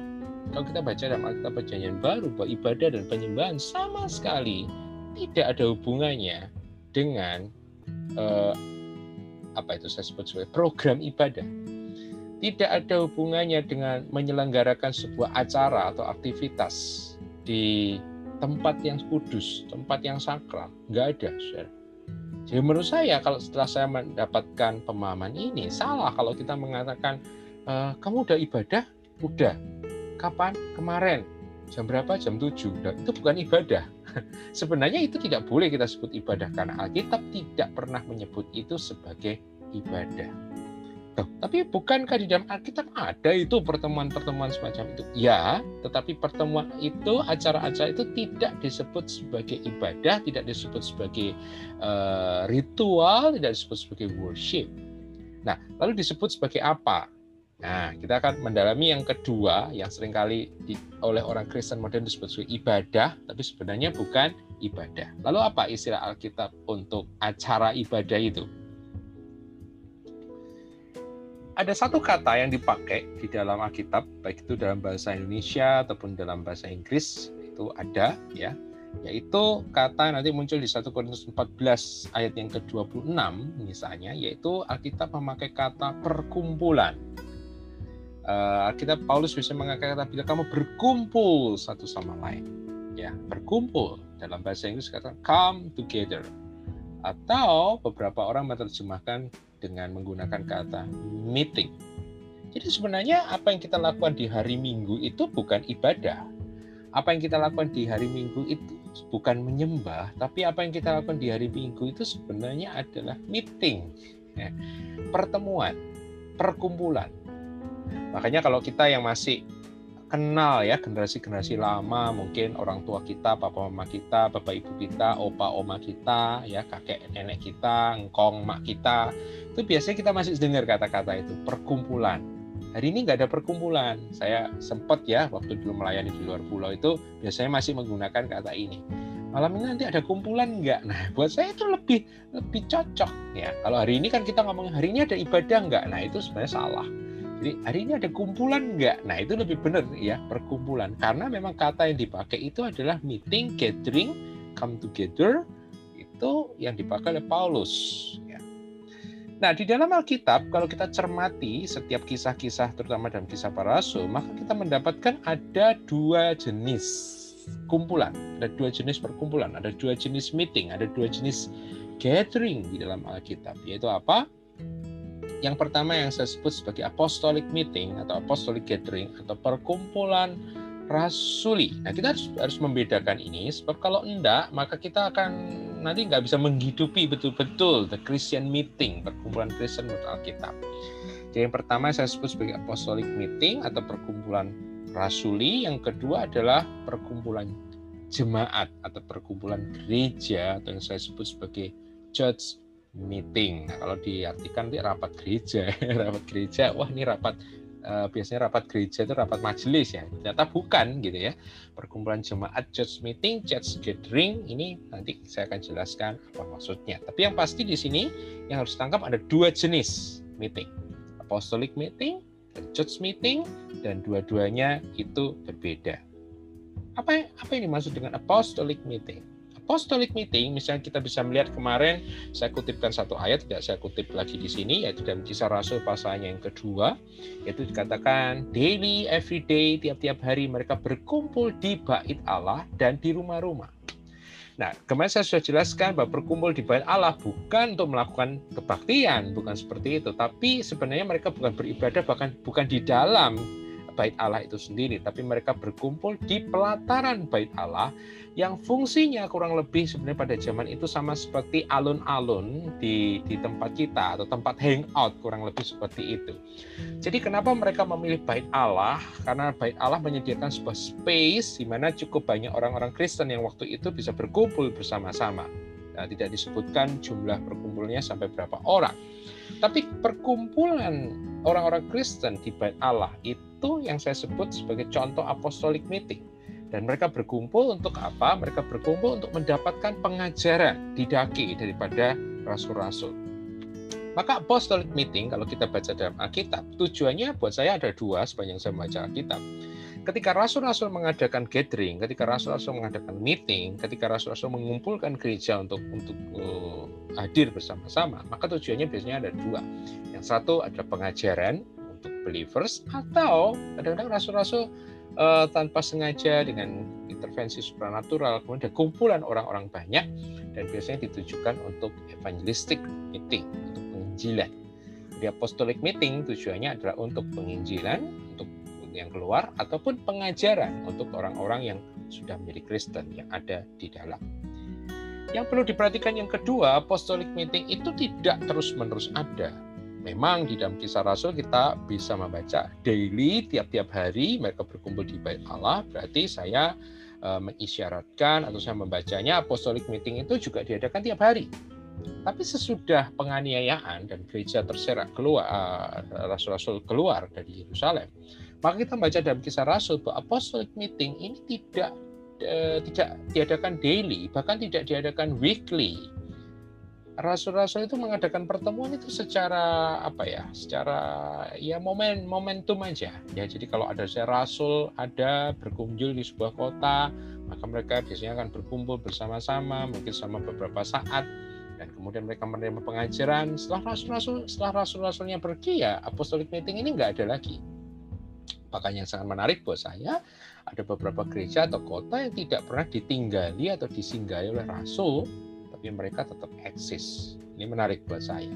kalau kita baca dalam Alkitab Perjanjian Baru bahwa ibadah dan penyembahan sama sekali tidak ada hubungannya dengan eh, apa itu saya sebut sebagai program ibadah. Tidak ada hubungannya dengan menyelenggarakan sebuah acara atau aktivitas di tempat yang kudus, tempat yang sakral. Nggak ada, saudara. Jadi menurut saya kalau setelah saya mendapatkan pemahaman ini salah kalau kita mengatakan e, kamu udah ibadah, udah kapan? Kemarin. Jam berapa? Jam 7. Dan itu bukan ibadah. Sebenarnya itu tidak boleh kita sebut ibadah karena Alkitab tidak pernah menyebut itu sebagai ibadah. Tuh, tapi bukankah di dalam Alkitab ada itu pertemuan-pertemuan semacam itu? Ya, tetapi pertemuan itu, acara-acara itu tidak disebut sebagai ibadah, tidak disebut sebagai uh, ritual, tidak disebut sebagai worship. Nah, lalu disebut sebagai apa? Nah, kita akan mendalami yang kedua yang sering kali di, oleh orang Kristen modern disebut sebagai ibadah, tapi sebenarnya bukan ibadah. Lalu apa istilah Alkitab untuk acara ibadah itu? Ada satu kata yang dipakai di dalam Alkitab, baik itu dalam bahasa Indonesia ataupun dalam bahasa Inggris, itu ada ya, yaitu kata nanti muncul di 1 Korintus 14 ayat yang ke-26 misalnya, yaitu Alkitab memakai kata perkumpulan. Uh, Alkitab Paulus bisa mengatakan kata bila kamu berkumpul satu sama lain, ya. Berkumpul dalam bahasa Inggris kata come together, atau beberapa orang menerjemahkan dengan menggunakan kata meeting. Jadi sebenarnya apa yang kita lakukan di hari Minggu itu bukan ibadah. Apa yang kita lakukan di hari Minggu itu bukan menyembah, tapi apa yang kita lakukan di hari Minggu itu sebenarnya adalah meeting, ya. pertemuan, perkumpulan. Makanya kalau kita yang masih kenal ya generasi-generasi lama mungkin orang tua kita papa mama kita bapak ibu kita opa oma kita ya kakek nenek kita engkong mak kita. Itu biasanya kita masih dengar kata-kata itu perkumpulan. Hari ini nggak ada perkumpulan. Saya sempat ya waktu dulu melayani di luar pulau itu biasanya masih menggunakan kata ini. Malam ini nanti ada kumpulan nggak? Nah buat saya itu lebih lebih cocok ya. Kalau hari ini kan kita ngomong hari ini ada ibadah nggak? Nah itu sebenarnya salah jadi hari ini ada kumpulan enggak? Nah itu lebih benar ya perkumpulan karena memang kata yang dipakai itu adalah meeting, gathering, come together itu yang dipakai oleh Paulus. Ya. Nah di dalam Alkitab kalau kita cermati setiap kisah-kisah terutama dalam kisah para rasul maka kita mendapatkan ada dua jenis kumpulan, ada dua jenis perkumpulan, ada dua jenis meeting, ada dua jenis gathering di dalam Alkitab yaitu apa? Yang pertama yang saya sebut sebagai apostolic meeting atau apostolic gathering atau perkumpulan rasuli. Nah kita harus harus membedakan ini sebab kalau enggak maka kita akan nanti nggak bisa menghidupi betul-betul the Christian meeting perkumpulan Kristen menurut Alkitab. Jadi yang pertama saya sebut sebagai apostolic meeting atau perkumpulan rasuli. Yang kedua adalah perkumpulan jemaat atau perkumpulan gereja atau yang saya sebut sebagai church meeting. Nah, kalau diartikan di rapat gereja, rapat gereja, wah ini rapat uh, biasanya rapat gereja itu rapat majelis ya. Ternyata bukan gitu ya. Perkumpulan jemaat church meeting, church gathering ini nanti saya akan jelaskan apa maksudnya. Tapi yang pasti di sini yang harus tangkap ada dua jenis meeting. Apostolic meeting church meeting dan dua-duanya itu berbeda. Apa apa yang dimaksud dengan apostolic meeting? Apostolic meeting, misalnya kita bisa melihat kemarin saya kutipkan satu ayat, tidak saya kutip lagi di sini, yaitu dalam kisah Rasul pasalnya yang kedua, yaitu dikatakan daily, everyday, tiap-tiap hari mereka berkumpul di bait Allah dan di rumah-rumah. Nah, kemarin saya sudah jelaskan bahwa berkumpul di bait Allah bukan untuk melakukan kebaktian, bukan seperti itu, tapi sebenarnya mereka bukan beribadah bahkan bukan di dalam bait Allah itu sendiri, tapi mereka berkumpul di pelataran bait Allah yang fungsinya kurang lebih sebenarnya pada zaman itu sama seperti alun-alun di di tempat kita atau tempat hangout kurang lebih seperti itu. Jadi kenapa mereka memilih bait Allah? Karena bait Allah menyediakan sebuah space di mana cukup banyak orang-orang Kristen yang waktu itu bisa berkumpul bersama-sama. Nah, tidak disebutkan jumlah perkumpulannya sampai berapa orang. Tapi perkumpulan orang-orang Kristen di bait Allah itu yang saya sebut sebagai contoh apostolic meeting dan mereka berkumpul untuk apa? Mereka berkumpul untuk mendapatkan pengajaran didaki daripada rasul-rasul. Maka apostolic meeting kalau kita baca dalam Alkitab, tujuannya buat saya ada dua sepanjang saya membaca Alkitab. Ketika rasul-rasul mengadakan gathering, ketika rasul-rasul mengadakan meeting, ketika rasul-rasul mengumpulkan gereja untuk untuk uh, hadir bersama-sama, maka tujuannya biasanya ada dua. Yang satu adalah pengajaran untuk believers atau kadang-kadang rasul-rasul uh, tanpa sengaja dengan intervensi supranatural kemudian ada kumpulan orang-orang banyak dan biasanya ditujukan untuk evangelistic meeting untuk penginjilan di apostolic meeting tujuannya adalah untuk penginjilan untuk yang keluar ataupun pengajaran untuk orang-orang yang sudah menjadi Kristen yang ada di dalam. Yang perlu diperhatikan yang kedua, apostolic meeting itu tidak terus-menerus ada. Memang di dalam kisah Rasul kita bisa membaca daily tiap-tiap hari mereka berkumpul di bait Allah, berarti saya uh, mengisyaratkan atau saya membacanya apostolic meeting itu juga diadakan tiap hari. Tapi sesudah penganiayaan dan gereja terserak keluar, uh, rasul-rasul keluar dari Yerusalem, maka kita membaca dalam kisah Rasul bahwa apostolic meeting ini tidak uh, tidak diadakan daily, bahkan tidak diadakan weekly. Rasul-rasul itu mengadakan pertemuan itu secara apa ya? Secara ya momen momentum aja. Ya, jadi kalau ada rasul ada berkunjung di sebuah kota, maka mereka biasanya akan berkumpul bersama-sama, mungkin sama beberapa saat dan kemudian mereka menerima pengajaran setelah rasul-rasul setelah rasul-rasulnya pergi ya apostolic meeting ini nggak ada lagi bahkan yang sangat menarik buat saya ada beberapa gereja atau kota yang tidak pernah ditinggali atau disinggahi oleh rasul tapi mereka tetap eksis. Ini menarik buat saya.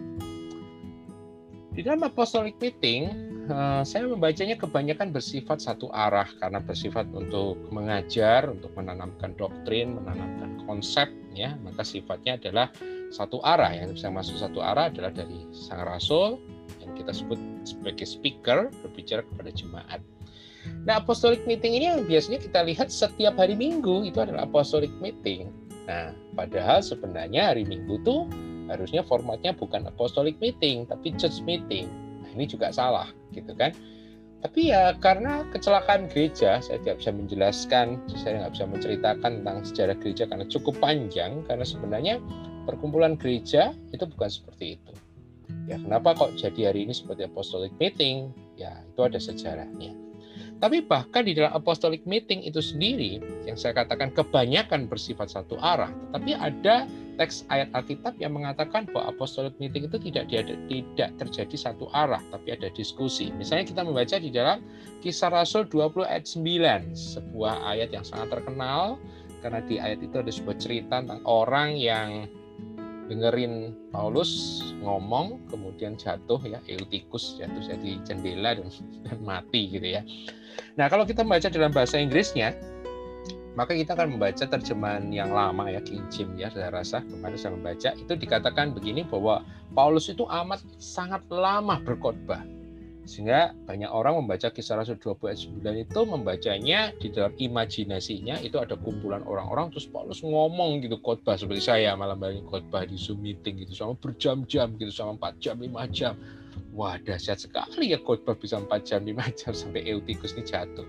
Di dalam apostolic meeting eh, saya membacanya kebanyakan bersifat satu arah karena bersifat untuk mengajar, untuk menanamkan doktrin, menanamkan konsep ya, maka sifatnya adalah satu arah. Yang bisa masuk satu arah adalah dari sang rasul yang kita sebut sebagai speaker berbicara kepada jemaat. Nah, apostolic meeting ini yang biasanya kita lihat setiap hari Minggu itu adalah apostolic meeting. Nah, padahal sebenarnya hari Minggu tuh harusnya formatnya bukan apostolic meeting tapi church meeting. Nah, ini juga salah, gitu kan? Tapi ya karena kecelakaan gereja, saya tidak bisa menjelaskan, saya nggak bisa menceritakan tentang sejarah gereja karena cukup panjang, karena sebenarnya perkumpulan gereja itu bukan seperti itu. Ya, kenapa kok jadi hari ini seperti apostolic meeting? Ya, itu ada sejarahnya. Tapi bahkan di dalam apostolic meeting itu sendiri, yang saya katakan kebanyakan bersifat satu arah, tetapi ada teks ayat Alkitab yang mengatakan bahwa apostolic meeting itu tidak tidak terjadi satu arah, tapi ada diskusi. Misalnya kita membaca di dalam Kisah Rasul 20 ayat 9, sebuah ayat yang sangat terkenal karena di ayat itu ada sebuah cerita tentang orang yang dengerin Paulus ngomong kemudian jatuh ya Eutikus jatuh jadi jendela dan, dan mati gitu ya. Nah kalau kita membaca dalam bahasa Inggrisnya maka kita akan membaca terjemahan yang lama ya King James ya saya rasa kemarin saya membaca itu dikatakan begini bahwa Paulus itu amat sangat lama berkhotbah sehingga banyak orang membaca kisah Rasul 20 ayat 9 itu membacanya di dalam imajinasinya itu ada kumpulan orang-orang terus Paulus ngomong gitu khotbah seperti saya malam hari khotbah di Zoom meeting gitu sama berjam-jam gitu sama 4 jam 5 jam. Wah dahsyat sekali ya khotbah bisa 4 jam 5 jam sampai Eutikus ini jatuh.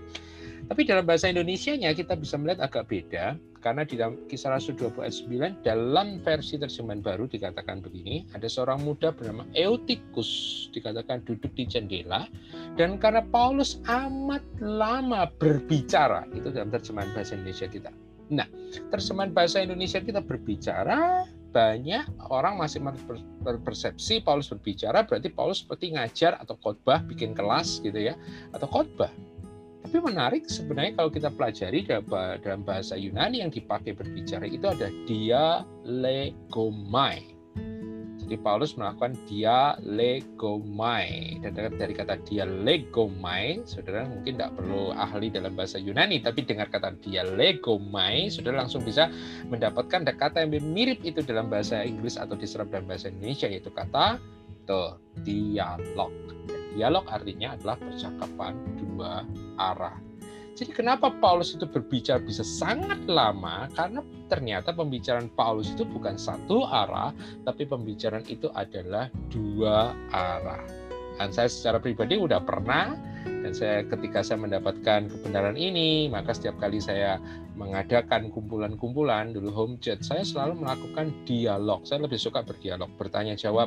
Tapi dalam bahasa Indonesia-nya kita bisa melihat agak beda karena di dalam kisah Rasul 20 ayat 9 dalam versi terjemahan baru dikatakan begini, ada seorang muda bernama Eutikus dikatakan duduk di jendela dan karena Paulus amat lama berbicara, itu dalam terjemahan bahasa Indonesia kita. Nah, terjemahan bahasa Indonesia kita berbicara banyak orang masih berpersepsi Paulus berbicara berarti Paulus seperti ngajar atau khotbah bikin kelas gitu ya atau khotbah tapi menarik sebenarnya kalau kita pelajari dalam bahasa Yunani yang dipakai berbicara itu ada dialegomai. Jadi Paulus melakukan dialegomai. Dan dari kata dialegomai, saudara mungkin tidak perlu ahli dalam bahasa Yunani, tapi dengar kata dialegomai, saudara langsung bisa mendapatkan kata yang mirip itu dalam bahasa Inggris atau diserap dalam bahasa Indonesia, yaitu kata itu dialog. Dialog artinya adalah percakapan dua arah. Jadi kenapa Paulus itu berbicara bisa sangat lama? Karena ternyata pembicaraan Paulus itu bukan satu arah, tapi pembicaraan itu adalah dua arah. Dan saya secara pribadi udah pernah dan saya ketika saya mendapatkan kebenaran ini, maka setiap kali saya mengadakan kumpulan-kumpulan dulu home chat, saya selalu melakukan dialog. Saya lebih suka berdialog, bertanya jawab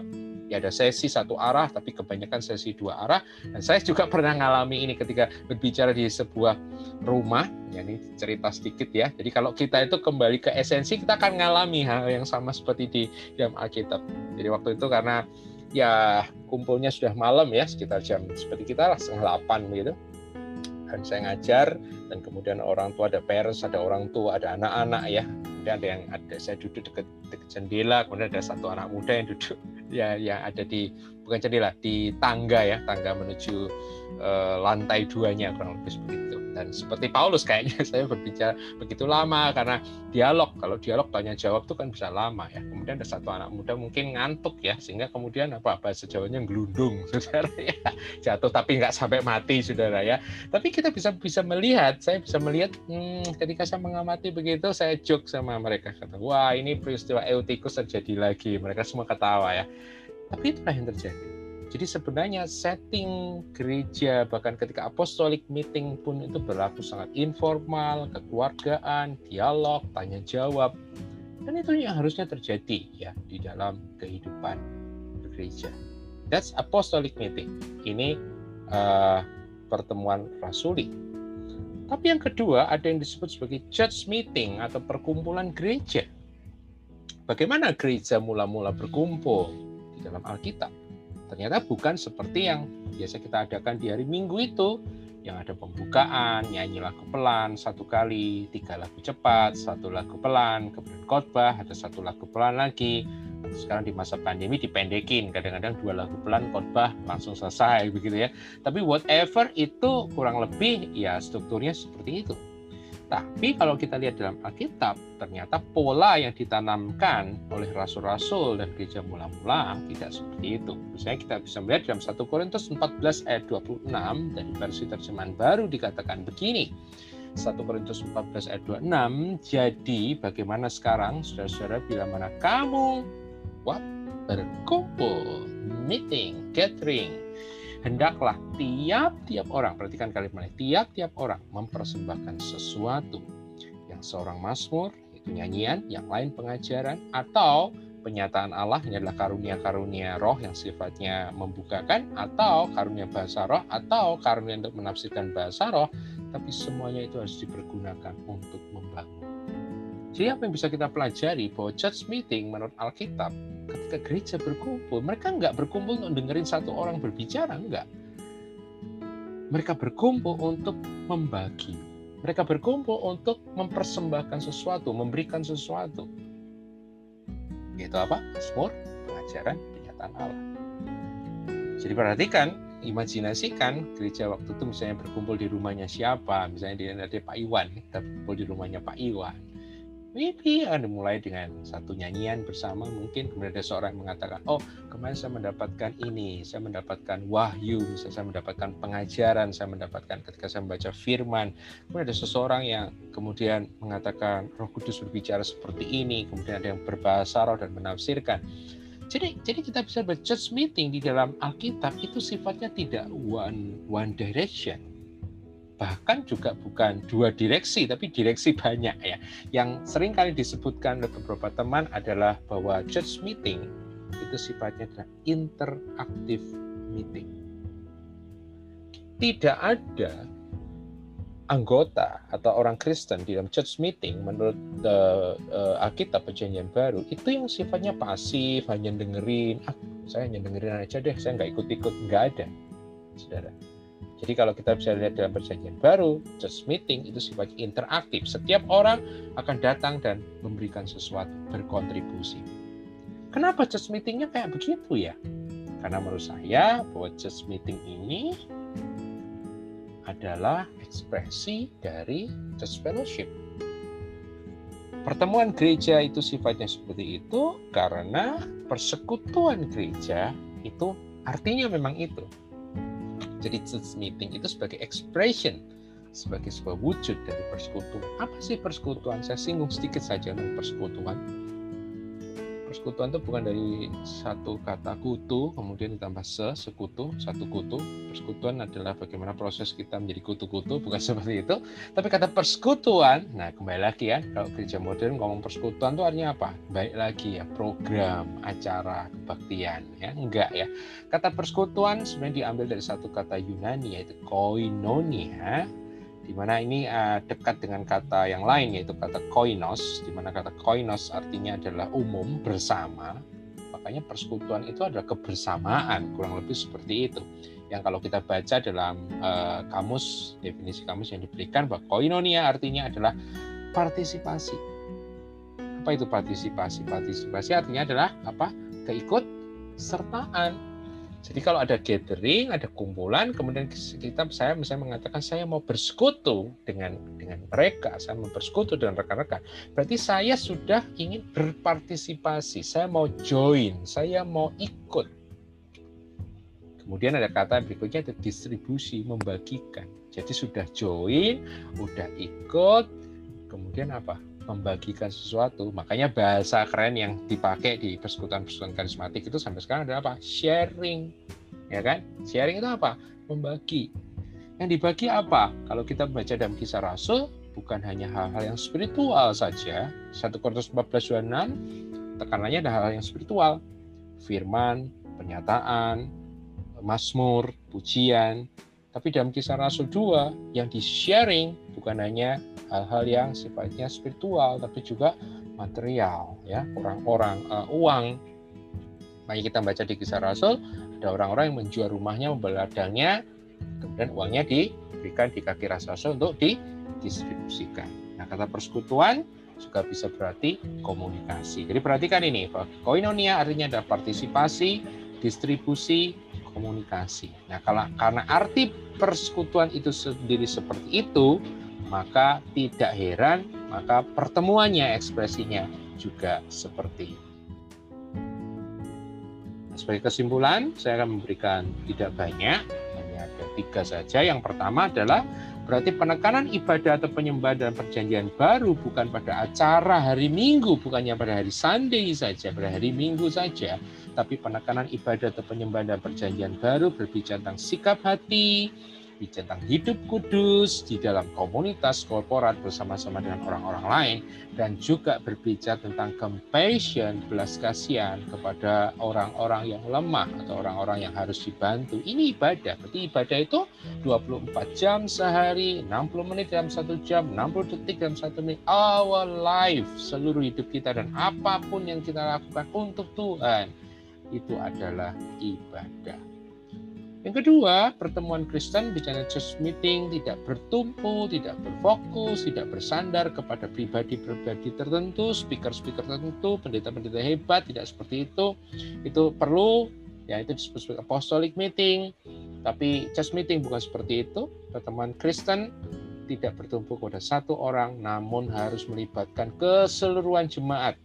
ya ada sesi satu arah tapi kebanyakan sesi dua arah. Dan saya juga pernah mengalami ini ketika berbicara di sebuah rumah. Ya ini cerita sedikit ya. Jadi kalau kita itu kembali ke esensi kita akan mengalami hal yang sama seperti di dalam Alkitab. Jadi waktu itu karena ya kumpulnya sudah malam ya sekitar jam seperti kita lah setengah delapan begitu dan saya ngajar dan kemudian orang tua ada parents ada orang tua ada anak-anak ya. Kemudian ada yang ada saya duduk dekat, dekat jendela kemudian ada satu anak muda yang duduk ya yang ada di bukan jendela di tangga ya tangga menuju uh, lantai duanya kurang lebih seperti itu. Dan seperti Paulus kayaknya saya berbicara begitu lama karena dialog kalau dialog tanya jawab itu kan bisa lama ya. Kemudian ada satu anak muda mungkin ngantuk ya sehingga kemudian apa bahasa Jawanya gelundung saudara ya. Jatuh tapi nggak sampai mati saudara ya. Tapi kita bisa bisa melihat saya bisa melihat hmm, ketika saya mengamati begitu saya joke sama mereka. Kata wah ini peristiwa Eutikus terjadi lagi. Mereka semua ketawa ya. Tapi itulah yang terjadi jadi sebenarnya setting gereja bahkan ketika apostolic meeting pun itu berlaku sangat informal, kekeluargaan, dialog, tanya jawab. Dan itu yang harusnya terjadi ya di dalam kehidupan gereja. That's apostolic meeting. Ini uh, pertemuan rasuli. Tapi yang kedua ada yang disebut sebagai church meeting atau perkumpulan gereja. Bagaimana gereja mula-mula berkumpul di dalam Alkitab? Ternyata bukan seperti yang biasa kita adakan di hari Minggu itu yang ada pembukaan, nyanyi lagu pelan satu kali, tiga lagu cepat, satu lagu pelan, kemudian khotbah, ada satu lagu pelan lagi. Sekarang di masa pandemi dipendekin, kadang-kadang dua lagu pelan khotbah langsung selesai begitu ya. Tapi whatever itu kurang lebih ya strukturnya seperti itu. Tapi kalau kita lihat dalam Alkitab, ternyata pola yang ditanamkan oleh rasul-rasul dan gereja mula-mula tidak seperti itu. Misalnya kita bisa melihat dalam 1 Korintus 14 ayat 26 dari versi terjemahan baru dikatakan begini. 1 Korintus 14 ayat 26, jadi bagaimana sekarang saudara-saudara bila mana kamu what? berkumpul, meeting, gathering, hendaklah tiap-tiap orang, perhatikan kalimat ini, tiap-tiap orang mempersembahkan sesuatu. Yang seorang mazmur, itu nyanyian, yang lain pengajaran, atau penyataan Allah ini adalah karunia-karunia roh yang sifatnya membukakan, atau karunia bahasa roh, atau karunia untuk menafsirkan bahasa roh, tapi semuanya itu harus dipergunakan untuk membangun. Jadi apa yang bisa kita pelajari bahwa church meeting menurut Alkitab ketika gereja berkumpul, mereka nggak berkumpul untuk dengerin satu orang berbicara, enggak. Mereka berkumpul untuk membagi. Mereka berkumpul untuk mempersembahkan sesuatu, memberikan sesuatu. Itu apa? Mazmur, pengajaran, kenyataan Allah. Jadi perhatikan, imajinasikan gereja waktu itu misalnya berkumpul di rumahnya siapa, misalnya di, di Pak Iwan, kita berkumpul di rumahnya Pak Iwan maybe akan dimulai dengan satu nyanyian bersama. Mungkin kemudian ada seorang yang mengatakan oh kemarin saya mendapatkan ini saya mendapatkan wahyu misalnya saya mendapatkan pengajaran saya mendapatkan ketika saya membaca firman. Kemudian ada seseorang yang kemudian mengatakan roh kudus berbicara seperti ini kemudian ada yang berbahasa roh dan menafsirkan. Jadi jadi kita bisa berchurch meeting di dalam Alkitab itu sifatnya tidak one one direction bahkan juga bukan dua direksi tapi direksi banyak ya. Yang sering kali disebutkan oleh beberapa teman adalah bahwa church meeting itu sifatnya adalah interaktif meeting. Tidak ada anggota atau orang Kristen di dalam church meeting menurut uh, uh, Alkitab Perjanjian Baru itu yang sifatnya pasif hanya dengerin ah saya hanya dengerin aja deh saya nggak ikut-ikut nggak ada saudara jadi kalau kita bisa lihat dalam perjanjian baru, just meeting itu sifatnya interaktif. Setiap orang akan datang dan memberikan sesuatu, berkontribusi. Kenapa just meetingnya kayak begitu ya? Karena menurut saya bahwa just meeting ini adalah ekspresi dari just fellowship. Pertemuan gereja itu sifatnya seperti itu karena persekutuan gereja itu artinya memang itu jadi church meeting itu sebagai expression, sebagai sebuah wujud dari persekutuan. Apa sih persekutuan? Saya singgung sedikit saja tentang persekutuan. Persekutuan itu bukan dari satu kata kutu, kemudian ditambah se, sekutu, satu kutu. Persekutuan adalah bagaimana proses kita menjadi kutu-kutu, bukan seperti itu. Tapi kata persekutuan, nah kembali lagi ya, kalau gereja modern ngomong persekutuan itu artinya apa? Baik lagi ya, program, acara, kebaktian. ya Enggak ya. Kata persekutuan sebenarnya diambil dari satu kata Yunani, yaitu koinonia, di mana ini uh, dekat dengan kata yang lain yaitu kata koinos, di mana kata koinos artinya adalah umum bersama. Makanya persekutuan itu adalah kebersamaan, kurang lebih seperti itu. Yang kalau kita baca dalam uh, kamus definisi kamus yang diberikan bahwa koinonia artinya adalah partisipasi. Apa itu partisipasi? Partisipasi artinya adalah apa? Keikut sertaan Jadi kalau ada gathering, ada kumpulan, kemudian kita saya misalnya mengatakan saya mau bersekutu dengan dengan mereka, saya mau bersekutu dengan rekan-rekan. Berarti saya sudah ingin berpartisipasi, saya mau join, saya mau ikut. Kemudian ada kata berikutnya itu distribusi, membagikan. Jadi sudah join, udah ikut, kemudian apa? Membagikan sesuatu. Makanya bahasa keren yang dipakai di persekutuan-persekutuan karismatik itu sampai sekarang adalah apa? Sharing. Ya kan? Sharing itu apa? Membagi. Yang dibagi apa? Kalau kita baca dalam kisah Rasul, bukan hanya hal-hal yang spiritual saja. 1 Korintus 14 26 tekanannya ada hal-hal yang spiritual. Firman, pernyataan, mazmur, pujian. Tapi dalam kisah Rasul 2 yang di-sharing bukan hanya hal-hal yang sifatnya spiritual tapi juga material ya. Orang-orang uh, uang. Makanya kita baca di kisah Rasul ada orang-orang yang menjual rumahnya membeladangnya kemudian uangnya diberikan di kaki Rasul untuk didistribusikan. Nah kata persekutuan juga bisa berarti komunikasi. Jadi perhatikan ini koinonia artinya ada partisipasi distribusi komunikasi. Nah kalau karena arti persekutuan itu sendiri seperti itu maka tidak heran maka pertemuannya ekspresinya juga seperti nah, sebagai kesimpulan saya akan memberikan tidak banyak hanya ada tiga saja. Yang pertama adalah berarti penekanan ibadah atau penyembahan dalam perjanjian baru bukan pada acara hari minggu bukannya pada hari Sunday saja pada hari minggu saja. Tapi penekanan ibadah atau penyembahan dalam perjanjian baru berbicara tentang sikap hati berbicara tentang hidup kudus di dalam komunitas korporat bersama-sama dengan orang-orang lain dan juga berbicara tentang compassion, belas kasihan kepada orang-orang yang lemah atau orang-orang yang harus dibantu. Ini ibadah. Berarti ibadah itu 24 jam sehari, 60 menit dalam satu jam, 60 detik dalam satu menit. Our life, seluruh hidup kita dan apa pun yang kita lakukan untuk Tuhan itu adalah ibadah. Yang kedua, pertemuan Kristen bicara church meeting tidak bertumpu, tidak berfokus, tidak bersandar kepada pribadi-pribadi tertentu, speaker-speaker tertentu, pendeta-pendeta hebat, tidak seperti itu. Itu perlu, ya itu disebut sebagai apostolic meeting. Tapi church meeting bukan seperti itu. Pertemuan Kristen tidak bertumpu pada satu orang, namun harus melibatkan keseluruhan jemaat.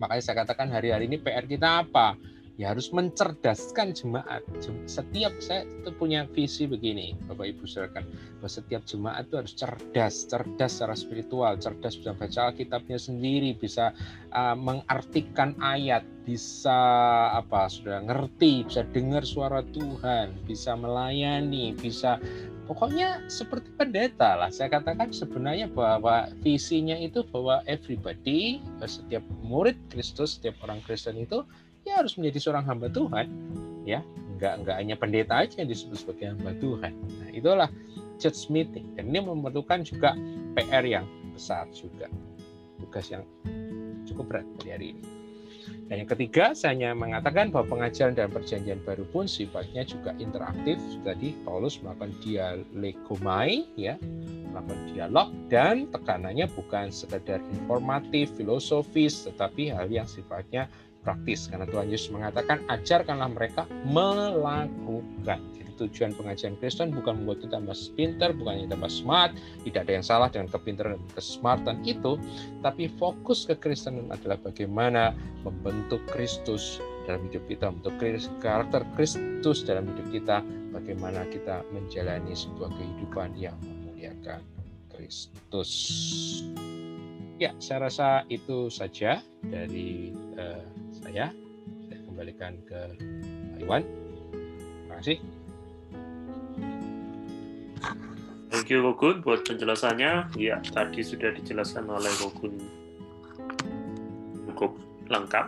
Makanya saya katakan hari-hari ini PR kita apa? Ya harus mencerdaskan jemaat. Setiap saya itu punya visi begini, Bapak Ibu silakan bahwa setiap jemaat itu harus cerdas, cerdas secara spiritual, cerdas bisa baca Alkitabnya sendiri, bisa uh, mengartikan ayat, bisa apa sudah ngerti, bisa dengar suara Tuhan, bisa melayani, bisa pokoknya seperti pendeta lah. Saya katakan sebenarnya bahwa visinya itu bahwa everybody, setiap murid Kristus, setiap orang Kristen itu ya harus menjadi seorang hamba Tuhan. Ya nggak nggak hanya pendeta aja yang disebut sebagai hamba Tuhan. Nah itulah church meeting. Dan ini memerlukan juga PR yang besar juga. Tugas yang cukup berat dari hari ini. Dan yang ketiga, saya hanya mengatakan bahwa pengajaran dan perjanjian baru pun sifatnya juga interaktif. Tadi Paulus melakukan dialegomai, ya, melakukan dialog, dan tekanannya bukan sekedar informatif, filosofis, tetapi hal yang sifatnya praktis karena Tuhan Yesus mengatakan ajarkanlah mereka melakukan. Jadi tujuan pengajian Kristen bukan membuat kita tambah pintar, bukan hanya tambah smart, tidak ada yang salah dengan kepintaran dan kesmartan itu, tapi fokus ke Kristen adalah bagaimana membentuk Kristus dalam hidup kita, membentuk karakter Kristus dalam hidup kita, bagaimana kita menjalani sebuah kehidupan yang memuliakan Kristus. Ya, saya rasa itu saja dari uh, saya. Saya kembalikan ke Iwan. Terima kasih. Thank you Kogun buat penjelasannya. Ya, tadi sudah dijelaskan oleh Kogun cukup lengkap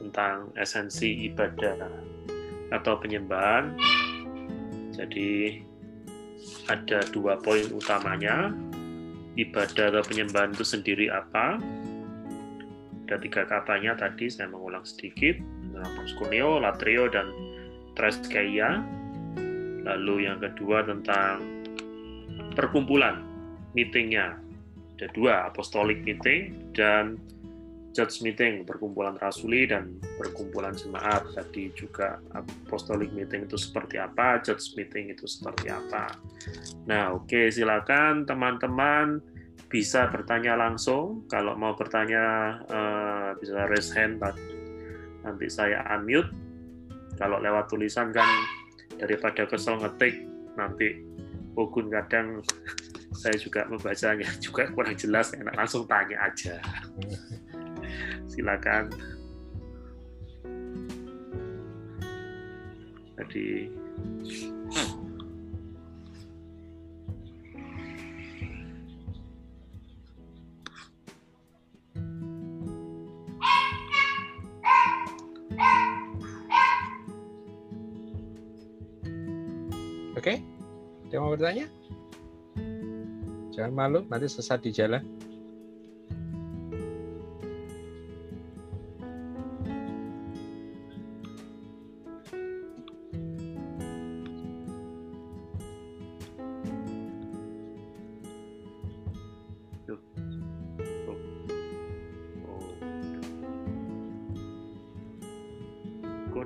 tentang esensi ibadah atau penyembahan. Jadi ada dua poin utamanya ibadah atau penyembahan itu sendiri apa. Ada tiga katanya tadi, saya mengulang sedikit. Moskuneo, Latrio, dan Treskeia. Lalu yang kedua tentang perkumpulan, meetingnya. Ada dua, apostolic meeting dan church meeting, perkumpulan rasuli dan perkumpulan jemaat. Tadi juga apostolic meeting itu seperti apa, church meeting itu seperti apa. Nah, oke, okay, silakan teman-teman bisa bertanya langsung. Kalau mau bertanya uh, bisa raise hand, nanti saya unmute. Kalau lewat tulisan kan daripada kesel ngetik, nanti Ogun kadang saya juga membacanya juga kurang jelas, enak langsung tanya aja. silakan jadi okay. mau bertanya? Jangan malu, nanti sesat di jalan.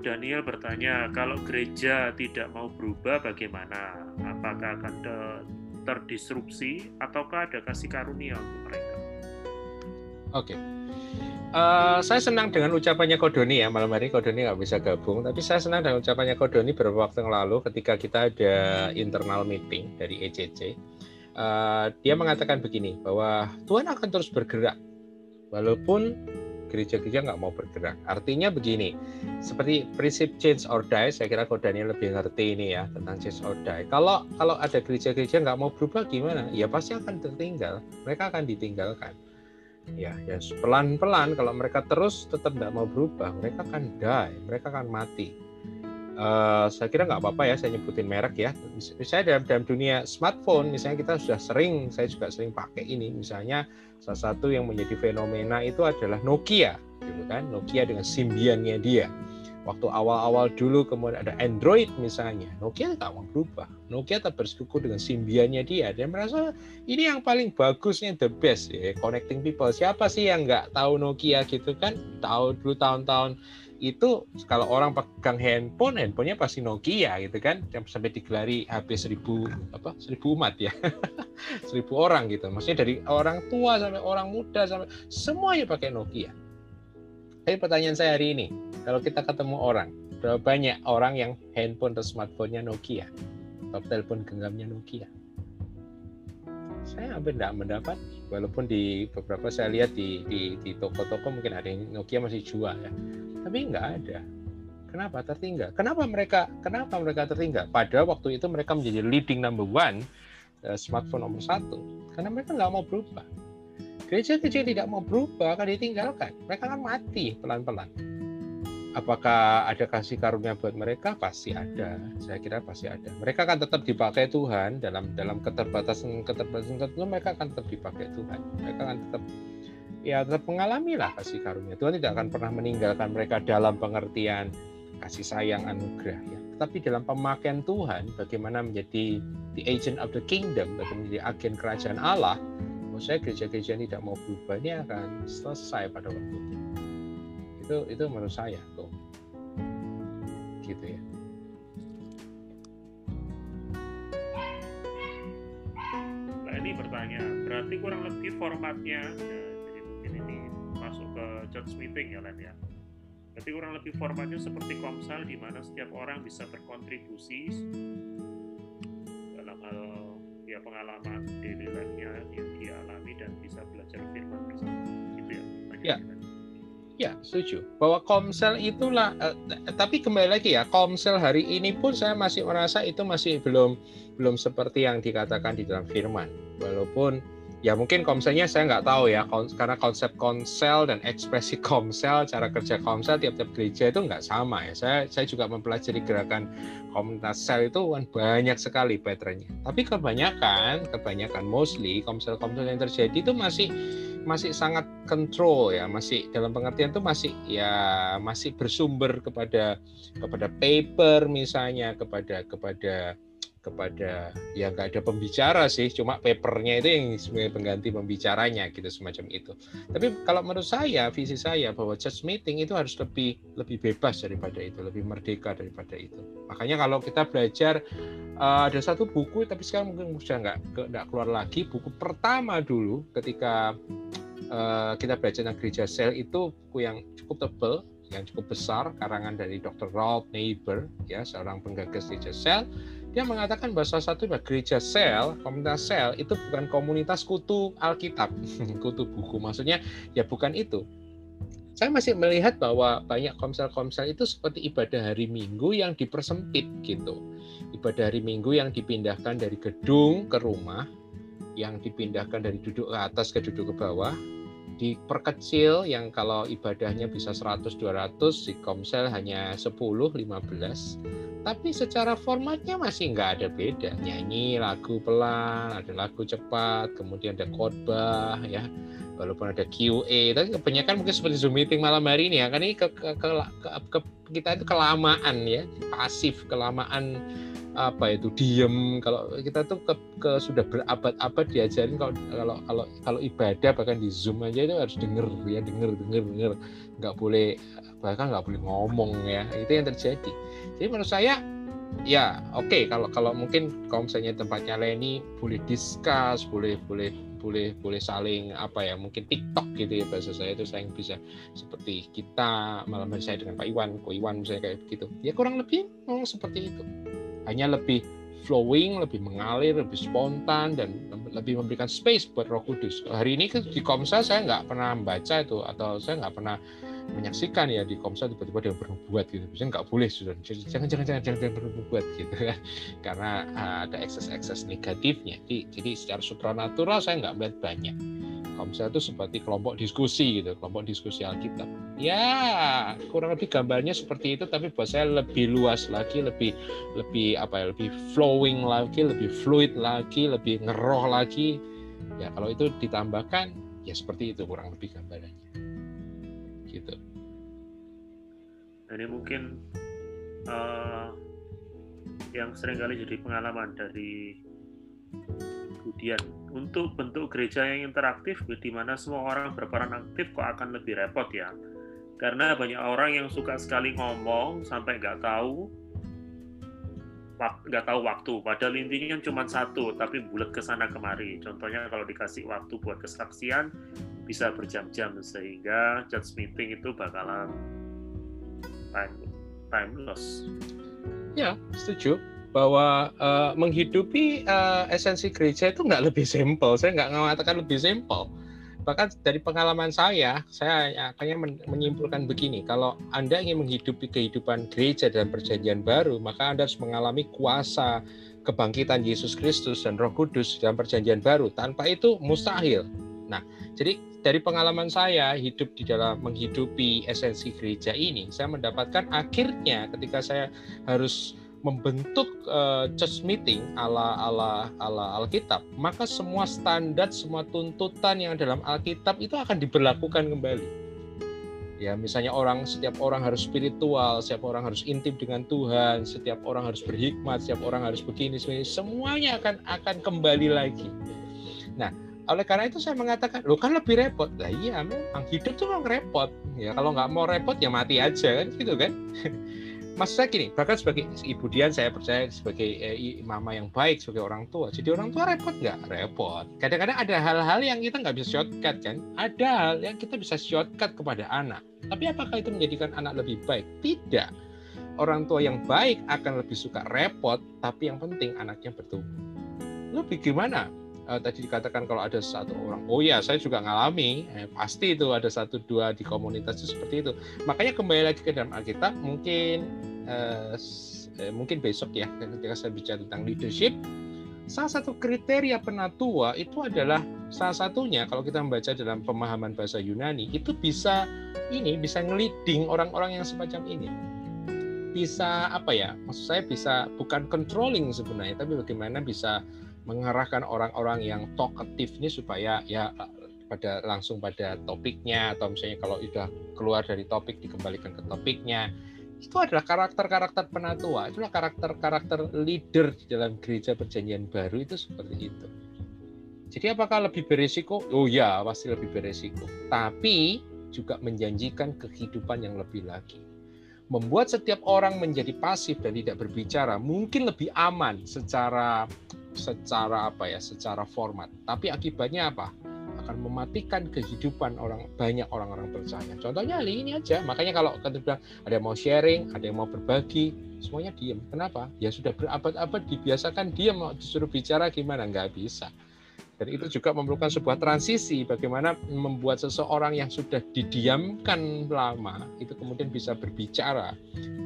Daniel bertanya, kalau gereja tidak mau berubah bagaimana? Apakah akan terdisrupsi ataukah ada kasih karunia untuk mereka? Oke. Okay. Uh, eh, saya senang dengan ucapannya Kodoni ya malam hari Kodoni nggak bisa gabung tapi saya senang dengan ucapannya Kodoni beberapa waktu yang lalu ketika kita ada internal meeting dari ECC uh, eh, dia mengatakan begini bahwa Tuhan akan terus bergerak walaupun gereja-gereja nggak mau bergerak. Artinya begini, seperti prinsip change or die, saya kira Kodani lebih ngerti ini ya tentang change or die. Kalau kalau ada gereja-gereja nggak mau berubah gimana? Ya pasti akan tertinggal, mereka akan ditinggalkan. Ya, ya pelan-pelan kalau mereka terus tetap nggak mau berubah, mereka akan die, mereka akan mati. Uh, saya kira nggak apa-apa ya saya nyebutin merek ya. Misalnya dalam, dalam dunia smartphone, misalnya kita sudah sering, saya juga sering pakai ini. Misalnya salah satu yang menjadi fenomena itu adalah Nokia, gitu kan? Nokia dengan simbiannya dia. Waktu awal-awal dulu kemudian ada Android misalnya, Nokia tak mau berubah. Nokia tetap bersekuku dengan simbiannya dia. Dia merasa ini yang paling bagusnya the best ya, connecting people. Siapa sih yang nggak tahu Nokia gitu kan? Tahu dulu tahun-tahun itu kalau orang pegang handphone, handphonenya pasti Nokia gitu kan, sampai digelari HP seribu apa seribu umat ya, seribu orang gitu. Maksudnya dari orang tua sampai orang muda sampai semuanya pakai Nokia. Tapi pertanyaan saya hari ini, kalau kita ketemu orang, berapa banyak orang yang handphone atau smartphone-nya Nokia, atau telepon genggamnya Nokia? Saya hampir tidak mendapat, walaupun di beberapa saya lihat di di, di toko-toko mungkin ada yang Nokia masih jual ya tapi nggak ada. Kenapa tertinggal? Kenapa mereka kenapa mereka tertinggal? Pada waktu itu mereka menjadi leading number one uh, smartphone nomor satu karena mereka nggak mau berubah. Gereja-gereja tidak mau berubah akan ditinggalkan. Mereka akan mati pelan-pelan. Apakah ada kasih karunia buat mereka? Pasti ada. Saya kira pasti ada. Mereka akan tetap dipakai Tuhan dalam dalam keterbatasan keterbatasan tertentu. Mereka akan tetap dipakai Tuhan. Mereka akan tetap ya tetap mengalami lah kasih karunia. Tuhan tidak akan pernah meninggalkan mereka dalam pengertian kasih sayang anugerah ya. Tetapi dalam pemakaian Tuhan, bagaimana menjadi the agent of the kingdom, bagaimana menjadi agen kerajaan Allah, menurut saya gereja-gereja yang tidak mau berubah ini akan selesai pada waktu itu. Itu menurut saya tuh. Gitu ya. Nah ini bertanya, berarti kurang lebih formatnya ini masuk ke church meeting ya Len ya. Jadi kurang lebih formatnya seperti komsel di mana setiap orang bisa berkontribusi dalam hal ya pengalaman daily life-nya yang dialami dan bisa belajar firman bersama. Gitu ya. Ya. Ya, setuju. Bahwa Komsel itulah, eh, tapi kembali lagi ya, Komsel hari ini pun saya masih merasa itu masih belum belum seperti yang dikatakan di dalam Firman. Walaupun ya mungkin komselnya saya nggak tahu ya karena konsep konsel dan ekspresi komsel cara kerja komsel tiap-tiap gereja itu nggak sama ya. Saya saya juga mempelajari gerakan komunitas sel itu kan banyak sekali patternnya. Tapi kebanyakan kebanyakan mostly komsel-komsel yang terjadi itu masih masih sangat control ya masih dalam pengertian itu masih ya masih bersumber kepada kepada paper misalnya kepada kepada kepada ya nggak ada pembicara sih cuma papernya itu yang sebagai pengganti pembicaranya gitu semacam itu. Tapi kalau menurut saya visi saya bahwa church meeting itu harus lebih lebih bebas daripada itu lebih merdeka daripada itu. Makanya kalau kita belajar uh, ada satu buku tapi sekarang mungkin sudah nggak nggak keluar lagi. Buku pertama dulu ketika uh, kita belajar tentang gereja sel itu buku yang cukup tebal yang cukup besar karangan dari Dr. Ralph Neighbor ya seorang penggagas gereja sel dia mengatakan bahwa salah satu gereja sel, komunitas sel itu bukan komunitas kutu Alkitab, kutu buku. Maksudnya ya bukan itu. Saya masih melihat bahwa banyak komsel-komsel itu seperti ibadah hari Minggu yang dipersempit gitu. Ibadah hari Minggu yang dipindahkan dari gedung ke rumah, yang dipindahkan dari duduk ke atas ke duduk ke bawah, diperkecil yang kalau ibadahnya bisa 100 200 di Komsel hanya 10 15 tapi secara formatnya masih nggak ada beda. Nyanyi lagu pelan ada lagu cepat kemudian ada khotbah ya walaupun ada QA tapi kebanyakan mungkin seperti Zoom meeting malam hari ini ya kan ini ke, ke, ke, ke, ke kita itu kelamaan ya pasif kelamaan apa itu diem. Kalau kita tuh ke, ke sudah berabad-abad diajarin kalau kalau kalau kalau ibadah bahkan di zoom aja itu harus denger ya denger denger denger. Nggak boleh bahkan nggak boleh ngomong ya itu yang terjadi. Jadi menurut saya ya oke. Okay, kalau kalau mungkin kalau misalnya tempatnya Leni boleh discuss boleh boleh boleh boleh saling apa ya mungkin TikTok gitu ya bahasa saya itu saya bisa seperti kita malam hari saya dengan Pak Iwan, Ko Iwan misalnya kayak begitu ya kurang lebih memang seperti itu hanya lebih flowing, lebih mengalir, lebih spontan dan lebih memberikan space buat Roh Kudus. Hari ini di Komsel saya nggak pernah membaca itu atau saya nggak pernah menyaksikan ya di Komsel tiba-tiba dia berbuat gitu. Biasanya nggak boleh sudah jangan jangan jangan jangan, jangan berbuat gitu kan karena uh, ada ekses-ekses negatifnya. Jadi, jadi secara supranatural saya nggak melihat banyak. Komsel itu seperti kelompok diskusi gitu, kelompok diskusi Alkitab. Ya, kurang lebih gambarnya seperti itu, tapi buat saya lebih luas lagi, lebih lebih apa ya, lebih flowing lagi, lebih fluid lagi, lebih ngeroh lagi. Ya, kalau itu ditambahkan, ya seperti itu kurang lebih gambarannya. Gitu. Ini mungkin uh, yang sering kali jadi pengalaman dari Budian. Untuk bentuk gereja yang interaktif di mana semua orang berperan aktif kok akan lebih repot ya. Karena banyak orang yang suka sekali ngomong sampai nggak tahu nggak tahu waktu. Padahal intinya cuma satu tapi bulat ke sana kemari. Contohnya kalau dikasih waktu buat kesaksian bisa berjam-jam sehingga judge meeting itu bakalan time time loss ya setuju bahwa uh, menghidupi uh, esensi gereja itu nggak lebih simpel. Saya nggak mengatakan lebih simpel. Bahkan dari pengalaman saya, saya akhirnya menyimpulkan begini: kalau Anda ingin menghidupi kehidupan gereja dalam Perjanjian Baru, maka Anda harus mengalami kuasa kebangkitan Yesus Kristus dan Roh Kudus dalam Perjanjian Baru. Tanpa itu mustahil. Nah, jadi dari pengalaman saya hidup di dalam menghidupi esensi gereja ini, saya mendapatkan akhirnya ketika saya harus membentuk uh, church meeting ala ala ala Alkitab, maka semua standar, semua tuntutan yang dalam Alkitab itu akan diberlakukan kembali. Ya, misalnya orang setiap orang harus spiritual, setiap orang harus intim dengan Tuhan, setiap orang harus berhikmat, setiap orang harus begini, semuanya akan akan kembali lagi. Nah, oleh karena itu saya mengatakan, lo kan lebih repot. Lah iya, memang hidup tuh memang repot. Ya kalau nggak mau repot ya mati aja kan, gitu kan. Mas saya gini, bahkan sebagai ibu Dian saya percaya sebagai eh, mama yang baik, sebagai orang tua. Jadi orang tua repot nggak? Repot. Kadang-kadang ada hal-hal yang kita nggak bisa shortcut kan? Ada hal yang kita bisa shortcut kepada anak. Tapi apakah itu menjadikan anak lebih baik? Tidak. Orang tua yang baik akan lebih suka repot, tapi yang penting anaknya bertumbuh. Lebih gimana? Uh, tadi dikatakan kalau ada satu orang, oh ya saya juga ngalami, eh, pasti itu ada satu dua di komunitas itu seperti itu. Makanya kembali lagi ke dalam Alkitab, mungkin uh, eh, mungkin besok ya ketika saya bicara tentang leadership, salah satu kriteria penatua itu adalah salah satunya kalau kita membaca dalam pemahaman bahasa Yunani itu bisa ini bisa ngeliding orang-orang yang semacam ini. Bisa apa ya? Maksud saya bisa bukan controlling sebenarnya tapi bagaimana bisa mengarahkan orang-orang yang talkative ini supaya ya pada langsung pada topiknya atau misalnya kalau sudah keluar dari topik dikembalikan ke topiknya itu adalah karakter-karakter penatua, itulah karakter-karakter leader di dalam gereja perjanjian baru itu seperti itu. Jadi apakah lebih beresiko? Oh ya, pasti lebih beresiko. Tapi juga menjanjikan kehidupan yang lebih lagi. Membuat setiap orang menjadi pasif dan tidak berbicara mungkin lebih aman secara secara apa ya, secara format. Tapi akibatnya apa? akan mematikan kehidupan orang banyak orang-orang percaya. Contohnya hari ini aja. Makanya kalau kita bilang ada yang mau sharing, ada yang mau berbagi, semuanya diam. Kenapa? Ya sudah berabad-abad dibiasakan diam mau disuruh bicara gimana? Nggak bisa. Dan itu juga memerlukan sebuah transisi bagaimana membuat seseorang yang sudah didiamkan lama itu kemudian bisa berbicara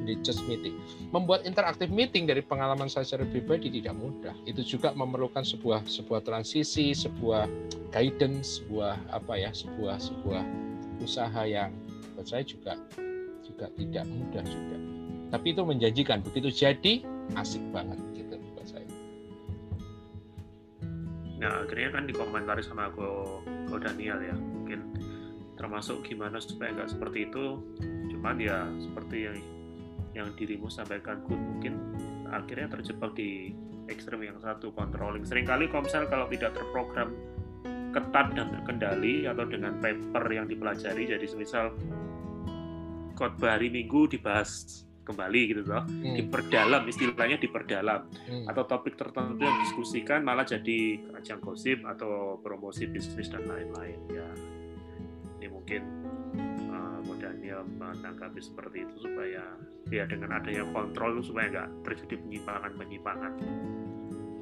di just meeting. Membuat interaktif meeting dari pengalaman saya secara pribadi tidak mudah. Itu juga memerlukan sebuah sebuah transisi, sebuah guidance, sebuah apa ya, sebuah sebuah usaha yang buat saya juga juga tidak mudah juga. Tapi itu menjanjikan. Begitu jadi asik banget Nah akhirnya kan dikomentari sama Go, Go Daniel ya, mungkin termasuk gimana supaya nggak seperti itu. Cuman ya seperti yang yang dirimu sampaikan mungkin akhirnya terjebak di ekstrem yang satu controlling. Seringkali komsel kalau tidak terprogram ketat dan terkendali atau dengan paper yang dipelajari jadi semisal khotbah hari Minggu dibahas kembali gitu loh hmm. diperdalam istilahnya diperdalam hmm. atau topik tertentu yang diskusikan malah jadi ajang gosip atau promosi bisnis dan lain-lain ya ini mungkin uh, Daniel menanggapi seperti itu supaya ya dengan adanya kontrol supaya nggak terjadi penyimpangan penyimpangan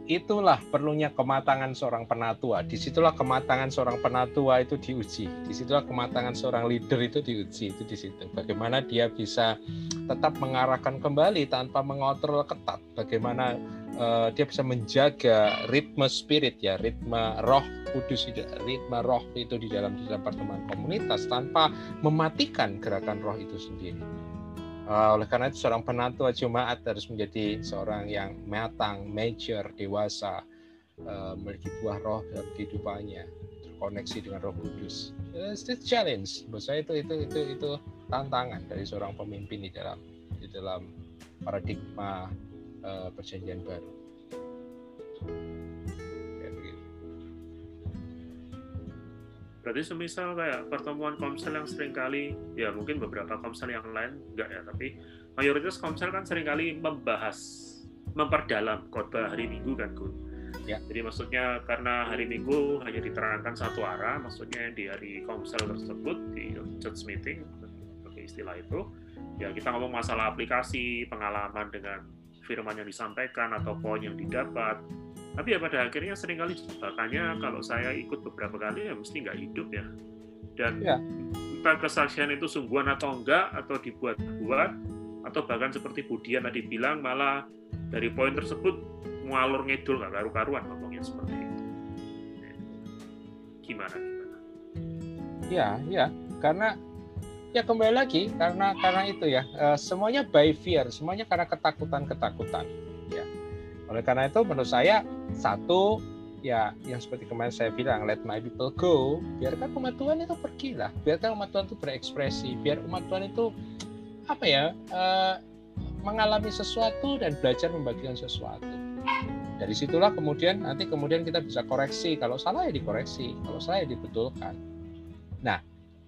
itulah perlunya kematangan seorang penatua. Di situlah kematangan seorang penatua itu diuji. Di situlah kematangan seorang leader itu diuji. Itu di situ. Bagaimana dia bisa tetap mengarahkan kembali tanpa mengontrol ketat. Bagaimana uh, dia bisa menjaga ritme spirit ya, ritme roh kudus, ritme roh itu di dalam di dalam pertemuan komunitas tanpa mematikan gerakan roh itu sendiri. Uh, oleh karena itu seorang penantu jemaat harus menjadi seorang yang matang, mature, dewasa, uh, memiliki buah roh dalam kehidupannya, terkoneksi dengan Roh Kudus. It's a challenge. Buat saya itu itu itu itu tantangan dari seorang pemimpin di dalam di dalam paradigma uh, perjanjian baru. Berarti semisal kayak pertemuan komsel yang sering kali ya mungkin beberapa komsel yang lain enggak ya tapi mayoritas komsel kan sering kali membahas memperdalam khotbah hari minggu kan Gun ya. jadi maksudnya karena hari minggu hanya diterangkan satu arah maksudnya di hari komsel tersebut di church meeting pakai istilah itu ya kita ngomong masalah aplikasi pengalaman dengan firman yang disampaikan atau poin yang didapat tapi ya pada akhirnya sering kali jebakannya kalau saya ikut beberapa kali ya mesti nggak hidup ya. Dan ya. entah kesaksian itu sungguhan atau enggak atau dibuat-buat atau bahkan seperti Budian tadi bilang malah dari poin tersebut ngalur ngidul nggak karu-karuan ngomongnya seperti itu. Gimana gimana? Ya ya karena ya kembali lagi karena karena itu ya uh, semuanya by fear semuanya karena ketakutan ketakutan oleh karena itu menurut saya satu ya yang seperti kemarin saya bilang let my people go. Biarkan umat Tuhan itu pergi lah biarkan umat Tuhan itu berekspresi. Biar umat Tuhan itu apa ya uh, mengalami sesuatu dan belajar membagikan sesuatu. Dari situlah kemudian nanti kemudian kita bisa koreksi. Kalau salah ya dikoreksi. Kalau salah ya dibetulkan. Nah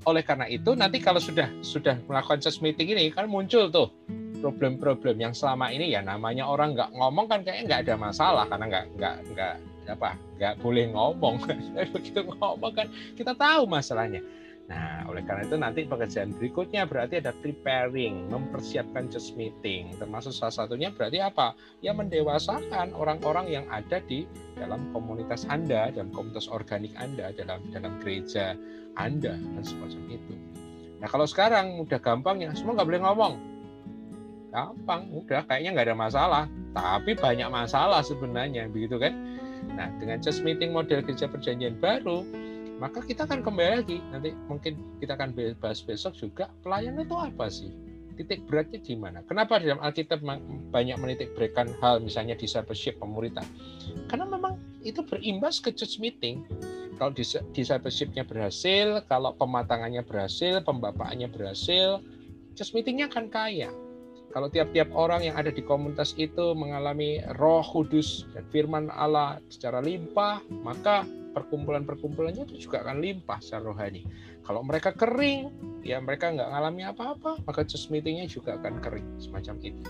oleh karena itu nanti kalau sudah sudah melakukan church meeting ini kan muncul tuh problem-problem yang selama ini ya namanya orang nggak ngomong kan kayaknya nggak ada masalah karena nggak nggak nggak apa nggak boleh ngomong. Begitu ngomong kan kita tahu masalahnya. Nah oleh karena itu nanti pekerjaan berikutnya berarti ada preparing mempersiapkan just meeting. Termasuk salah satunya berarti apa? Ya mendewasakan orang-orang yang ada di dalam komunitas anda dalam komunitas organik anda dalam dalam gereja anda dan semacam itu. Nah kalau sekarang udah gampang ya semua nggak boleh ngomong gampang udah kayaknya nggak ada masalah. Tapi banyak masalah sebenarnya begitu kan? Nah dengan just meeting model kerja perjanjian baru maka kita akan kembali lagi. Nanti mungkin kita akan bahas besok juga pelayanan itu apa sih? Titik beratnya di mana? Kenapa dalam Alkitab banyak menitik beratkan hal misalnya discipleship pemuritan? Karena memang itu berimbas ke church meeting. Kalau discipleshipnya berhasil kalau pematangannya berhasil pembapaannya berhasil church meetingnya akan kaya kalau tiap-tiap orang yang ada di komunitas itu mengalami roh kudus dan firman Allah secara limpah, maka perkumpulan-perkumpulannya itu juga akan limpah secara rohani. Kalau mereka kering, ya mereka nggak mengalami apa-apa, maka church meetingnya juga akan kering, semacam itu.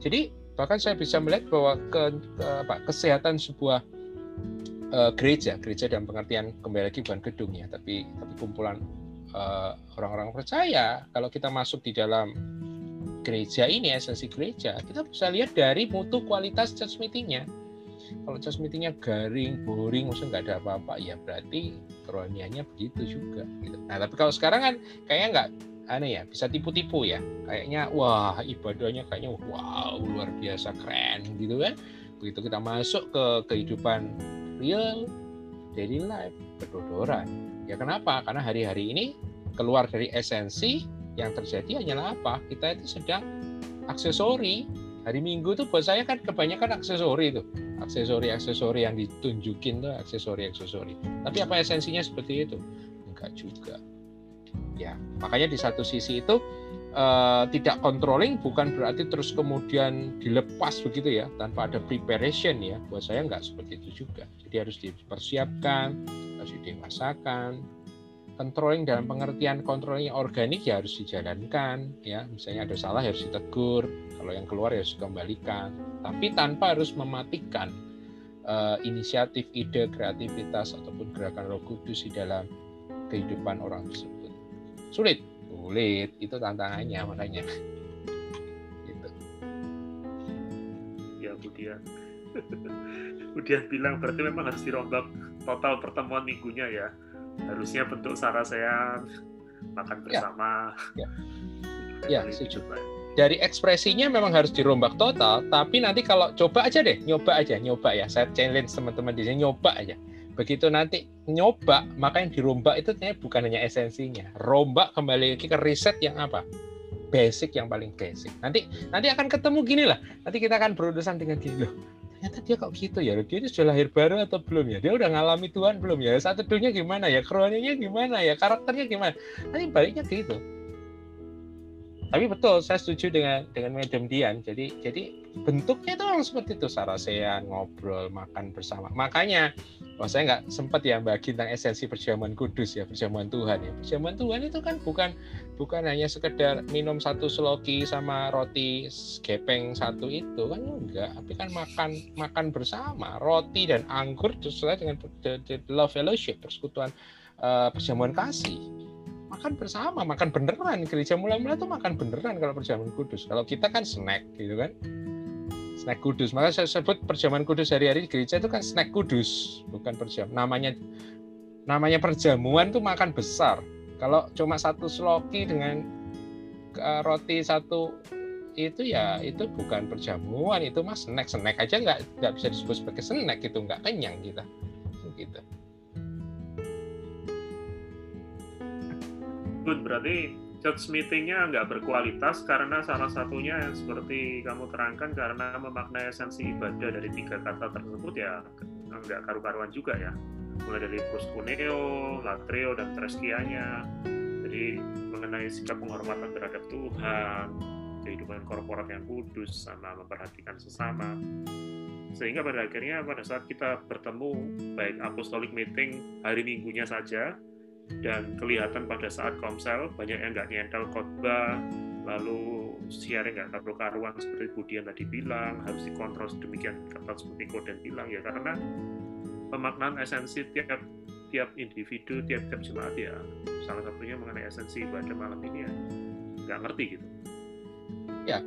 Jadi bahkan saya bisa melihat bahwa ke, ke apa, kesehatan sebuah uh, gereja, gereja dalam pengertian kembali lagi bukan gedung ya, tapi tapi kumpulan eh, orang-orang uh, percaya, kalau kita masuk di dalam gereja ini esensi gereja kita bisa lihat dari mutu kualitas church meetingnya. Kalau church meetingnya garing boring maksudnya nggak ada apa-apa ya berarti kerohaniannya begitu juga gitu. nah tapi kalau sekarang kan kayaknya nggak aneh ya bisa tipu-tipu ya. Kayaknya wah ibadahnya kayaknya wow luar biasa keren gitu kan. Begitu kita masuk ke kehidupan real daily life berdodoran. Ya kenapa? Karena hari-hari ini keluar dari esensi yang terjadi hanyalah apa? Kita itu sedang aksesori. Hari Minggu itu buat saya kan kebanyakan aksesori itu. Aksesori-aksesori yang ditunjukin tuh aksesori-aksesori. Tapi apa esensinya seperti itu? Enggak juga. Ya, makanya di satu sisi itu uh, tidak controlling bukan berarti terus kemudian dilepas begitu ya tanpa ada preparation ya buat saya nggak seperti itu juga jadi harus dipersiapkan harus dimasakan controlling dalam pengertian controlling organik ya harus dijalankan ya. Misalnya ada salah harus ditegur kalau yang keluar ya harus dikembalikan. Tapi tanpa harus mematikan uh, inisiatif ide kreativitas ataupun gerakan Roh Kudus di dalam kehidupan orang tersebut. Sulit sulit. Itu tantangannya makanya. Gitu. Ya Budian. Budian bilang berarti memang harus dirombak total pertemuan minggunya ya harusnya bentuk sarasean makan ya. bersama. Ya, ya. ya setuju. Dari ekspresinya memang harus dirombak total tapi nanti kalau coba aja deh nyoba aja nyoba ya. Saya challenge teman-teman di sini nyoba aja. Begitu nanti nyoba maka yang dirombak itu ternyata bukan hanya esensinya. Rombak kembali lagi ke riset yang apa? Basic yang paling basic. Nanti nanti akan ketemu gini lah. Nanti kita akan berurusan dengan gini loh ternyata dia kok gitu ya? Dia ini sudah lahir baru atau belum ya? Dia udah ngalami Tuhan belum ya? Satu dunia gimana ya? Kroniknya gimana ya? Karakternya gimana? Nanti baliknya gitu tapi betul saya setuju dengan dengan Madam Dian. Jadi jadi bentuknya itu memang seperti itu sarasean ngobrol makan bersama. Makanya oh saya nggak sempat ya bagi tentang esensi perjamuan kudus ya perjamuan Tuhan ya. Perjamuan Tuhan itu kan bukan bukan hanya sekedar minum satu seloki sama roti gepeng satu itu kan enggak. Tapi kan makan makan bersama. Roti dan anggur sesuai dengan the, the love fellowship persekutuan uh, perjamuan kasih makan bersama, makan beneran. Gereja mula-mula tuh makan beneran kalau perjamuan kudus. Kalau kita kan snack gitu kan. Snack kudus. Maka saya sebut perjamuan kudus hari-hari di gereja itu kan snack kudus, bukan perjam. Namanya namanya perjamuan tuh makan besar. Kalau cuma satu sloki dengan uh, roti satu itu ya itu bukan perjamuan itu mas snack snack aja nggak nggak bisa disebut sebagai snack itu nggak kenyang kita gitu good berarti church meetingnya nggak berkualitas karena salah satunya yang seperti kamu terangkan karena memaknai esensi ibadah dari tiga kata tersebut ya nggak karu-karuan juga ya. Mulai dari proskuneo, latreo, dan treskianya jadi mengenai sikap penghormatan terhadap Tuhan kehidupan korporat yang kudus sama memperhatikan sesama. Sehingga pada akhirnya pada saat kita bertemu baik apostolic meeting hari minggunya saja dan kelihatan pada saat komsel banyak yang nggak nyentel khotbah lalu siaran nggak karu-karuan seperti Budian tadi bilang harus dikontrol sedemikian ketat seperti Koden bilang ya karena pemaknaan esensi tiap tiap individu tiap tiap jemaat ya salah satunya mengenai esensi ibadah malam ini ya. Nggak ngerti gitu. Ya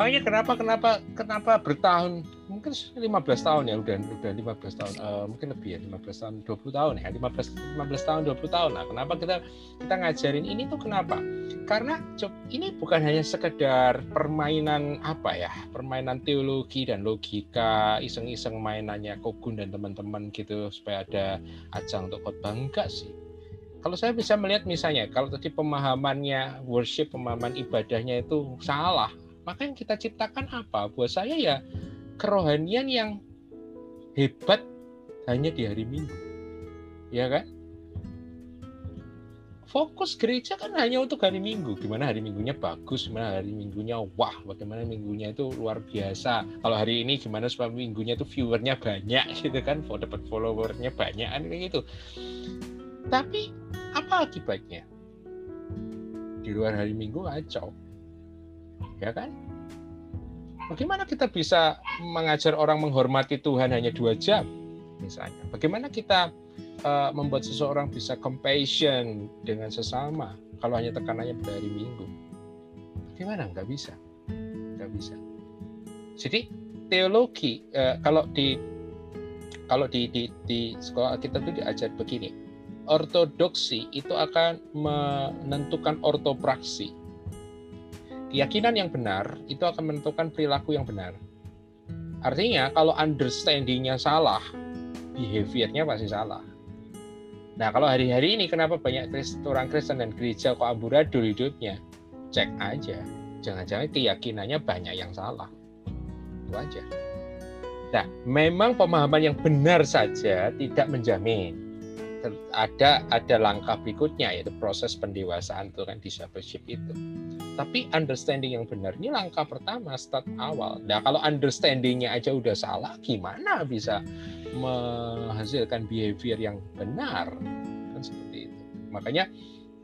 makanya kenapa kenapa kenapa bertahun mungkin 15 tahun ya udah udah 15 tahun uh, mungkin lebih ya 15 tahun 20 tahun ya 15 15 tahun 20 tahun. Lah kenapa kita kita ngajarin ini tuh kenapa? Karena ini bukan hanya sekedar permainan apa ya permainan teologi dan logika iseng-iseng mainannya Kogun dan teman-teman gitu supaya ada ajang untuk khotbah. Enggak sih. Kalau saya bisa melihat misalnya kalau tadi pemahamannya worship pemahaman ibadahnya itu salah maka yang kita ciptakan apa buat saya ya kerohanian yang hebat hanya di hari Minggu ya kan fokus gereja kan hanya untuk hari Minggu. Gimana hari Minggunya bagus, gimana hari Minggunya wah, bagaimana Minggunya itu luar biasa. Kalau hari ini gimana supaya Minggunya itu viewernya banyak gitu kan, dapat followernya banyak kan kayak gitu. Tapi apa akibatnya? Di luar hari Minggu kacau. Ya kan? Bagaimana kita bisa mengajar orang menghormati Tuhan hanya dua jam, misalnya? Bagaimana kita uh, membuat seseorang bisa compassion dengan sesama kalau hanya tekanannya pada hari Minggu? Bagaimana? Nggak bisa. Nggak bisa. Jadi teologi uh, kalau di kalau di, di, di sekolah kita tuh diajar begini, ortodoksi itu akan menentukan ortopraksi keyakinan yang benar itu akan menentukan perilaku yang benar. Artinya kalau understandingnya salah, behaviornya pasti salah. Nah kalau hari-hari ini kenapa banyak orang Kristen dan gereja kok amburadul hidupnya? Cek aja, jangan-jangan keyakinannya banyak yang salah. Itu aja. Nah, memang pemahaman yang benar saja tidak menjamin ada ada langkah berikutnya yaitu proses pendewasaan kan discipleship itu tapi understanding yang benar ini langkah pertama start awal. Nah kalau understandingnya aja udah salah, gimana bisa menghasilkan behavior yang benar? Kan seperti itu. Makanya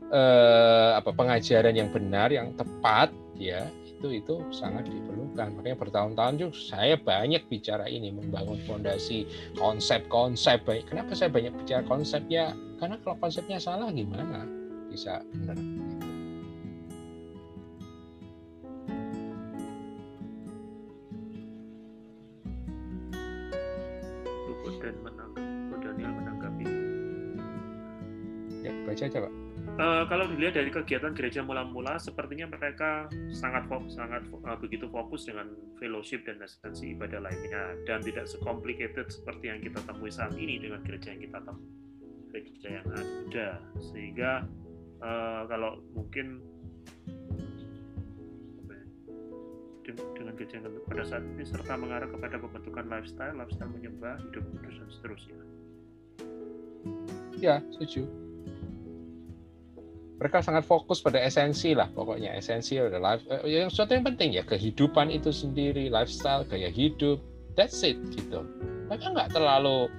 eh, apa pengajaran yang benar, yang tepat, ya itu itu sangat diperlukan. Makanya bertahun-tahun juga saya banyak bicara ini membangun fondasi konsep-konsep. Kenapa saya banyak bicara konsepnya? Karena kalau konsepnya salah gimana bisa benar? baca pak. Uh, kalau dilihat dari kegiatan gereja mula-mula, sepertinya mereka sangat fokus, sangat uh, begitu fokus dengan fellowship dan esensi ibadah lainnya, dan tidak sekomplikated seperti yang kita temui saat ini dengan gereja yang kita temui, gereja yang ada. Sehingga uh, kalau mungkin dengan gereja yang pada saat ini serta mengarah kepada pembentukan lifestyle, lifestyle menyembah, hidup kudus dan seterusnya. Ya, setuju mereka sangat fokus pada esensi lah pokoknya. Esensi ada life eh, yang sesuatu yang penting ya kehidupan itu sendiri lifestyle gaya hidup that's it gitu. Mereka nggak terlalu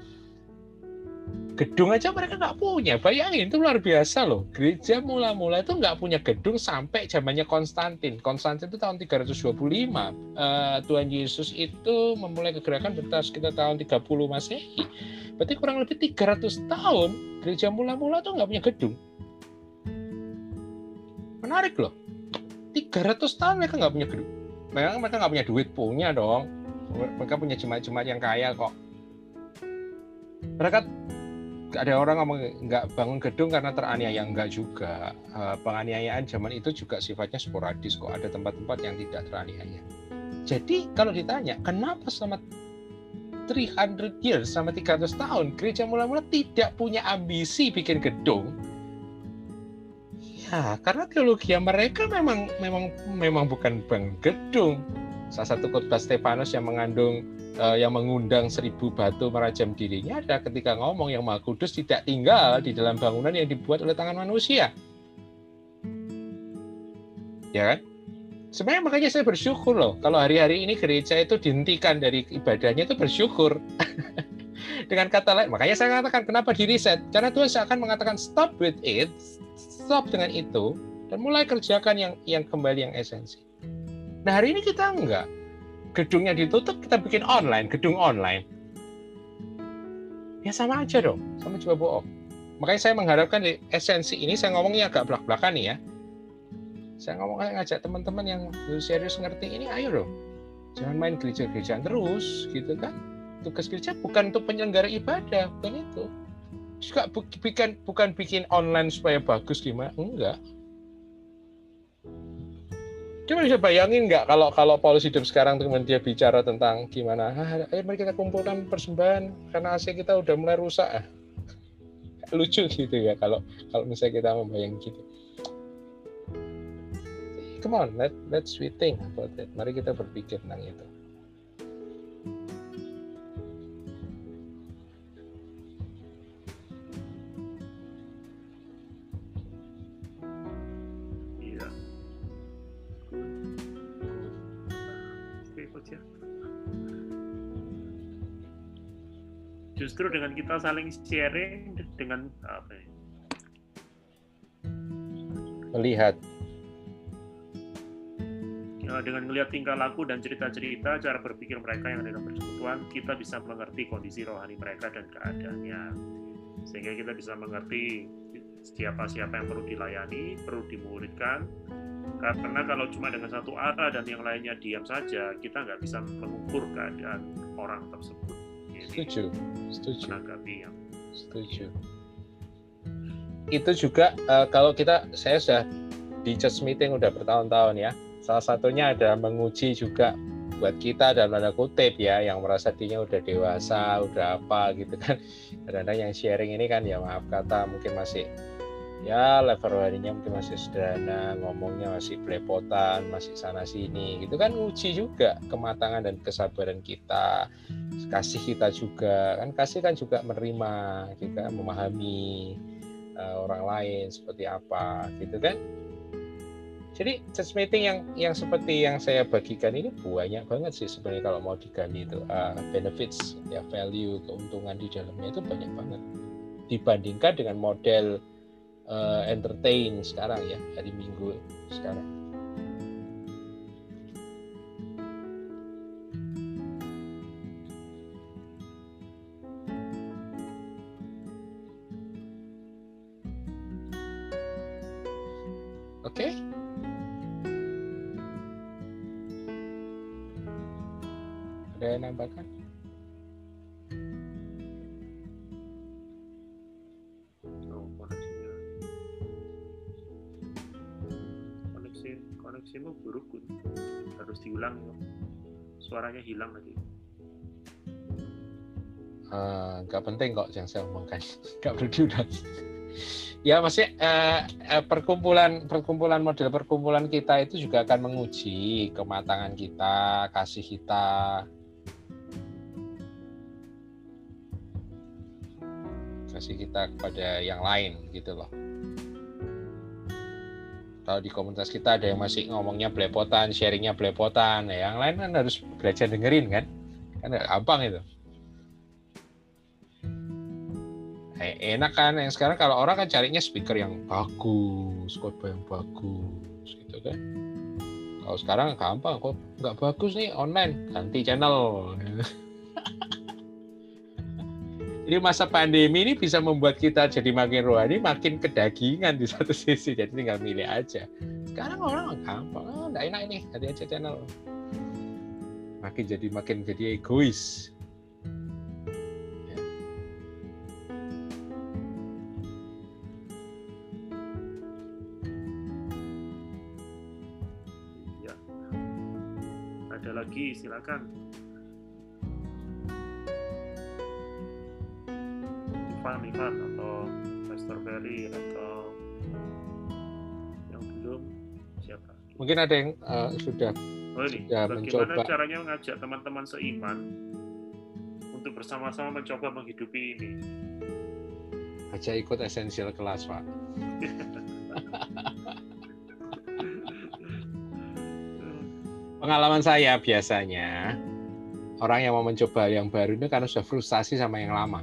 gedung aja mereka nggak punya. Bayangin itu luar biasa loh. Gereja mula-mula itu nggak punya gedung sampai zamannya Konstantin. Konstantin itu tahun 325 uh, Tuhan Yesus itu memulai kegerakan bertas sekitar tahun 30 Masehi. Berarti kurang lebih 300 tahun gereja mula-mula tuh nggak punya gedung menarik loh. 300 tahun mereka nggak punya gedung memang mereka nggak punya duit punya dong. Mereka punya jemaat-jemaat yang kaya kok. Mereka ada orang ngomong nggak bangun gedung karena teraniaya enggak juga. Eh, penganiayaan zaman itu juga sifatnya sporadis kok. Ada tempat-tempat yang tidak teraniaya. Jadi kalau ditanya kenapa selama 300 years sama 300 tahun gereja mula-mula tidak punya ambisi bikin gedung Ya, karena teologi mereka memang memang memang bukan bang gedung. Salah satu khotbah Stefanus yang mengandung uh, yang mengundang seribu batu merajam dirinya adalah ketika ngomong yang Maha Kudus tidak tinggal di dalam bangunan yang dibuat oleh tangan manusia. Ya kan? Sebenarnya makanya saya bersyukur loh kalau hari-hari ini gereja itu dihentikan dari ibadahnya itu bersyukur. Dengan kata lain, makanya saya katakan kenapa di reset? Karena Tuhan akan mengatakan stop with it, stop dengan itu dan mulai kerjakan yang yang kembali yang esensi. Nah hari ini kita enggak. Gedungnya ditutup, kita bikin online, gedung online. Ya sama aja dong, sama juga bohong. Makanya saya mengharapkan di esensi ini saya ngomongnya agak belak-belakan nih ya. Saya ngomong ngajak teman-teman yang serius ngerti ini, ayo dong. Jangan main gereja-gerejaan terus, gitu kan. Tugas gereja bukan untuk penyelenggara ibadah, bukan itu juga bukan bukan bikin online supaya bagus gimana enggak Coba bisa bayangin nggak kalau kalau Paulus hidup sekarang kemudian dia bicara tentang gimana, ah, ayo mari kita kumpulkan persembahan karena AC kita udah mulai rusak. Ah. Lucu gitu ya kalau kalau misalnya kita membayang gitu. Come on, let let's we think about it. Mari kita berpikir tentang itu. Justru dengan kita saling sharing dengan apa ya? Melihat ya, dengan melihat tingkah laku dan cerita-cerita cara berpikir mereka yang ada dalam persekutuan, kita bisa mengerti kondisi rohani mereka dan keadaannya. Sehingga kita bisa mengerti siapa-siapa yang perlu dilayani, perlu dimuridkan, karena kalau cuma dengan satu arah dan yang lainnya diam saja, kita nggak bisa mengukur keadaan orang tersebut. Jadi, setuju, setuju. Menanggapi yang setuju. Itu juga uh, kalau kita, saya sudah di church meeting udah bertahun-tahun ya. Salah satunya ada menguji juga buat kita dalam tanda kutip ya yang merasa dirinya udah dewasa udah apa gitu kan kadang-kadang yang sharing ini kan ya maaf kata mungkin masih ya level rohaninya mungkin masih sederhana ngomongnya masih belepotan masih sana sini gitu kan uji juga kematangan dan kesabaran kita. Kasih kita juga kan kasih kan juga menerima juga memahami uh, orang lain seperti apa gitu kan? Jadi church meeting yang yang seperti yang saya bagikan ini banyak banget sih sebenarnya kalau mau digali itu uh, benefits ya value keuntungan di dalamnya itu banyak banget. Dibandingkan dengan model uh, entertain sekarang ya hari Minggu sekarang. Oke. Okay. Ada yang nambahkan? Koneksimu buruk pun harus diulang suaranya hilang lagi. Uh, nggak penting kok yang saya omongkan. Nggak perlu diulang. Ya masih uh, uh, perkumpulan perkumpulan model perkumpulan kita itu juga akan menguji kematangan kita kasih kita. Kasih kita kepada yang lain gitu loh kalau di komunitas kita ada yang masih ngomongnya belepotan, sharingnya belepotan, ya, yang lain kan harus belajar dengerin kan, kan gampang itu. Eh, enak kan yang sekarang kalau orang kan carinya speaker yang bagus, khotbah yang bagus, gitu kan. Kalau sekarang gampang kok nggak bagus nih online, ganti channel. Jadi masa pandemi ini bisa membuat kita jadi makin rohani, makin kedagingan di satu sisi. Jadi tinggal milih aja. Sekarang orang gampang, oh, enggak enak ini, ganti aja channel. Makin jadi makin jadi egois. Ya. ya. Ada lagi, silakan. Ivan atau Master Ferry atau yang belum siapa? Mungkin ada yang uh, sudah oh ini, sudah bagaimana mencoba. caranya mengajak teman-teman seiman untuk bersama-sama mencoba menghidupi ini? Ajak ikut esensial kelas, Pak. Pengalaman saya biasanya orang yang mau mencoba yang baru ini karena sudah frustasi sama yang lama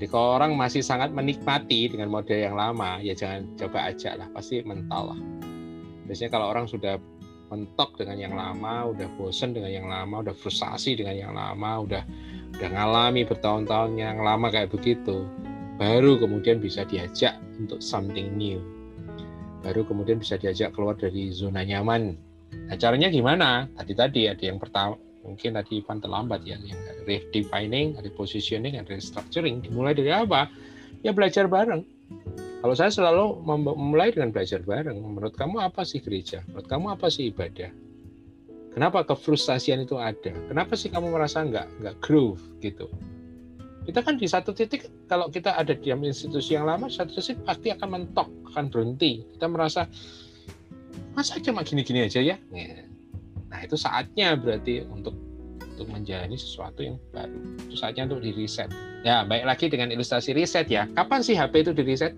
jadi kalau orang masih sangat menikmati dengan model yang lama, ya jangan coba aja lah, pasti mental lah. Biasanya kalau orang sudah mentok dengan yang lama, udah bosen dengan yang lama, udah frustasi dengan yang lama, udah udah ngalami bertahun-tahun yang lama kayak begitu, baru kemudian bisa diajak untuk something new. Baru kemudian bisa diajak keluar dari zona nyaman. Nah, caranya gimana? Tadi-tadi ada yang pertama mungkin tadi Ivan terlambat ya yang redefining, repositioning, dan restructuring dimulai dari apa? Ya belajar bareng. Kalau saya selalu memulai dengan belajar bareng. Menurut kamu apa sih gereja? Menurut kamu apa sih ibadah? Kenapa kefrustasian itu ada? Kenapa sih kamu merasa nggak nggak groove gitu? Kita kan di satu titik kalau kita ada di institusi yang lama, satu titik pasti akan mentok, akan berhenti. Kita merasa masa cuma gini-gini aja ya? Nah itu saatnya berarti untuk untuk menjalani sesuatu yang baru. Itu saatnya untuk di reset. Ya baik lagi dengan ilustrasi reset ya. Kapan sih HP itu di reset?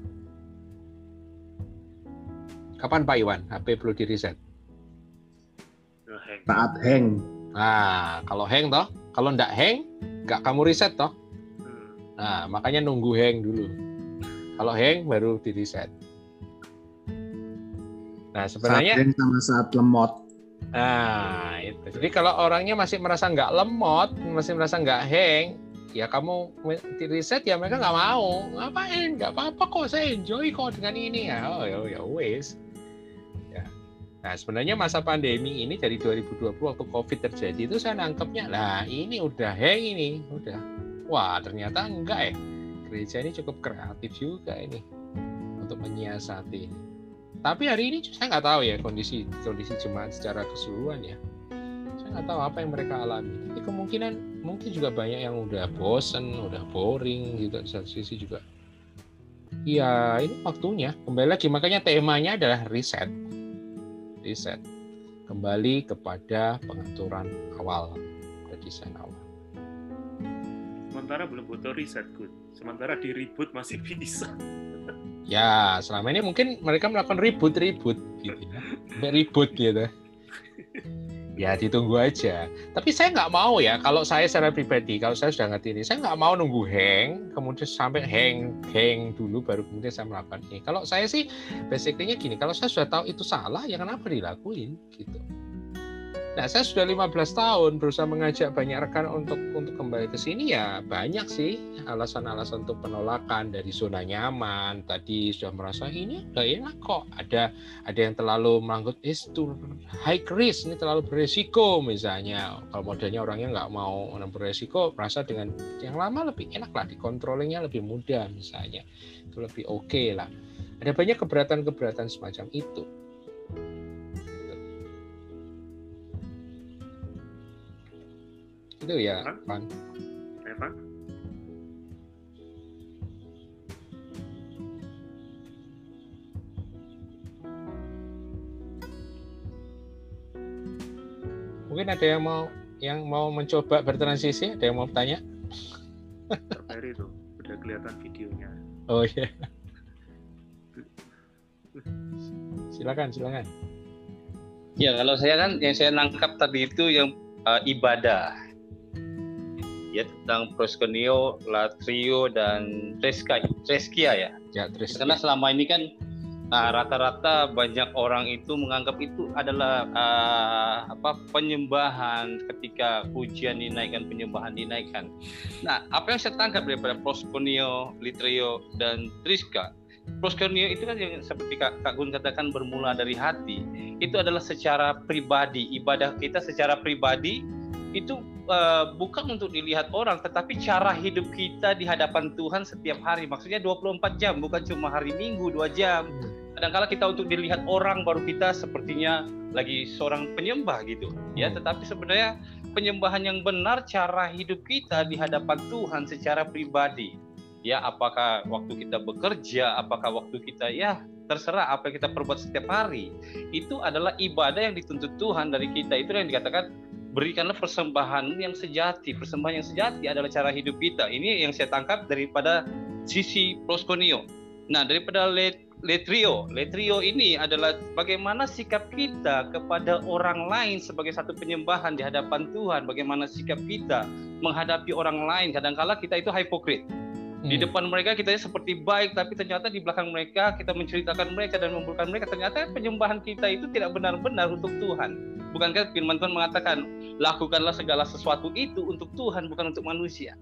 Kapan Pak Iwan HP perlu di reset? Saat hang. Nah, kalau hang toh, kalau ndak hang, nggak kamu riset toh. Hmm. Nah, makanya nunggu hang dulu. Kalau hang baru di reset. Nah, sebenarnya saat hang sama saat lemot. Nah, itu. Jadi kalau orangnya masih merasa nggak lemot, masih merasa nggak hang, ya kamu riset ya mereka nggak mau. Ngapain? Nggak apa-apa kok, saya enjoy kok dengan ini ya. Oh ya, ya wes. Ya. Nah, sebenarnya masa pandemi ini dari 2020 waktu COVID terjadi itu saya nangkepnya, lah ini udah hang ini, udah. Wah, ternyata enggak ya. Gereja ini cukup kreatif juga ini untuk menyiasati. Tapi hari ini saya nggak tahu ya kondisi kondisi jemaat secara keseluruhan ya. Saya nggak tahu apa yang mereka alami. Tapi kemungkinan mungkin juga banyak yang udah bosen, udah boring gitu. Di satu sisi juga. Ya ini waktunya. Kembali lagi makanya temanya adalah riset. Riset. Kembali kepada pengaturan awal, desain awal. Sementara belum butuh riset, good. Sementara di reboot masih bisa. Ya, selama ini mungkin mereka melakukan ribut-ribut gitu ya. Ribut gitu. Ya ditunggu aja. Tapi saya nggak mau ya, kalau saya secara pribadi, kalau saya sudah ngerti ini, saya nggak mau nunggu hang, kemudian sampai hang, hang dulu baru kemudian saya melakukan ini. Kalau saya sih basically gini, kalau saya sudah tahu itu salah, ya kenapa dilakuin gitu. Nah, saya sudah 15 tahun berusaha mengajak banyak rekan untuk untuk kembali ke sini ya banyak sih alasan-alasan untuk penolakan dari zona nyaman. Tadi sudah merasa ini udah enak kok. Ada ada yang terlalu melanggut is too high risk, ini terlalu beresiko misalnya. Kalau modelnya orangnya nggak mau beresiko, merasa dengan yang lama lebih enak lah, dikontrolnya lebih mudah misalnya. Itu lebih oke okay lah. Ada banyak keberatan-keberatan semacam itu. Itu ya Pan. Evan? Mungkin ada yang mau yang mau mencoba bertransisi, ada yang mau bertanya? Terperi itu, udah kelihatan videonya. Oh iya. Silakan, silakan. Ya, kalau saya kan yang saya nangkap tadi itu yang uh, ibadah ya tentang proskuneo, latrio dan treska, treskia ya. Ya, treskia. Karena selama ini kan nah, rata-rata banyak orang itu menganggap itu adalah uh, apa penyembahan ketika pujian dinaikkan, penyembahan dinaikkan. Nah, apa yang saya tangkap daripada proskuneo, litrio dan triska Proskuneo itu kan yang seperti Kak, Kak Gun katakan bermula dari hati. Itu adalah secara pribadi, ibadah kita secara pribadi itu uh, bukan untuk dilihat orang tetapi cara hidup kita di hadapan Tuhan setiap hari. Maksudnya 24 jam bukan cuma hari Minggu dua jam. Kadang-kala kita untuk dilihat orang baru kita sepertinya lagi seorang penyembah gitu. Ya tetapi sebenarnya penyembahan yang benar cara hidup kita di hadapan Tuhan secara pribadi. Ya apakah waktu kita bekerja apakah waktu kita ya terserah apa yang kita perbuat setiap hari. Itu adalah ibadah yang dituntut Tuhan dari kita. Itu yang dikatakan berikanlah persembahan yang sejati. Persembahan yang sejati adalah cara hidup kita. Ini yang saya tangkap daripada sisi proskonio. Nah, daripada let, letrio, letrio ini adalah bagaimana sikap kita kepada orang lain sebagai satu penyembahan di hadapan Tuhan, bagaimana sikap kita menghadapi orang lain. Kadangkala kita itu hipokrit. Di hmm. depan mereka kita seperti baik, tapi ternyata di belakang mereka kita menceritakan mereka dan memburukan mereka. Ternyata penyembahan kita itu tidak benar-benar untuk Tuhan. Bukankah firman Tuhan mengatakan, lakukanlah segala sesuatu itu untuk Tuhan, bukan untuk manusia.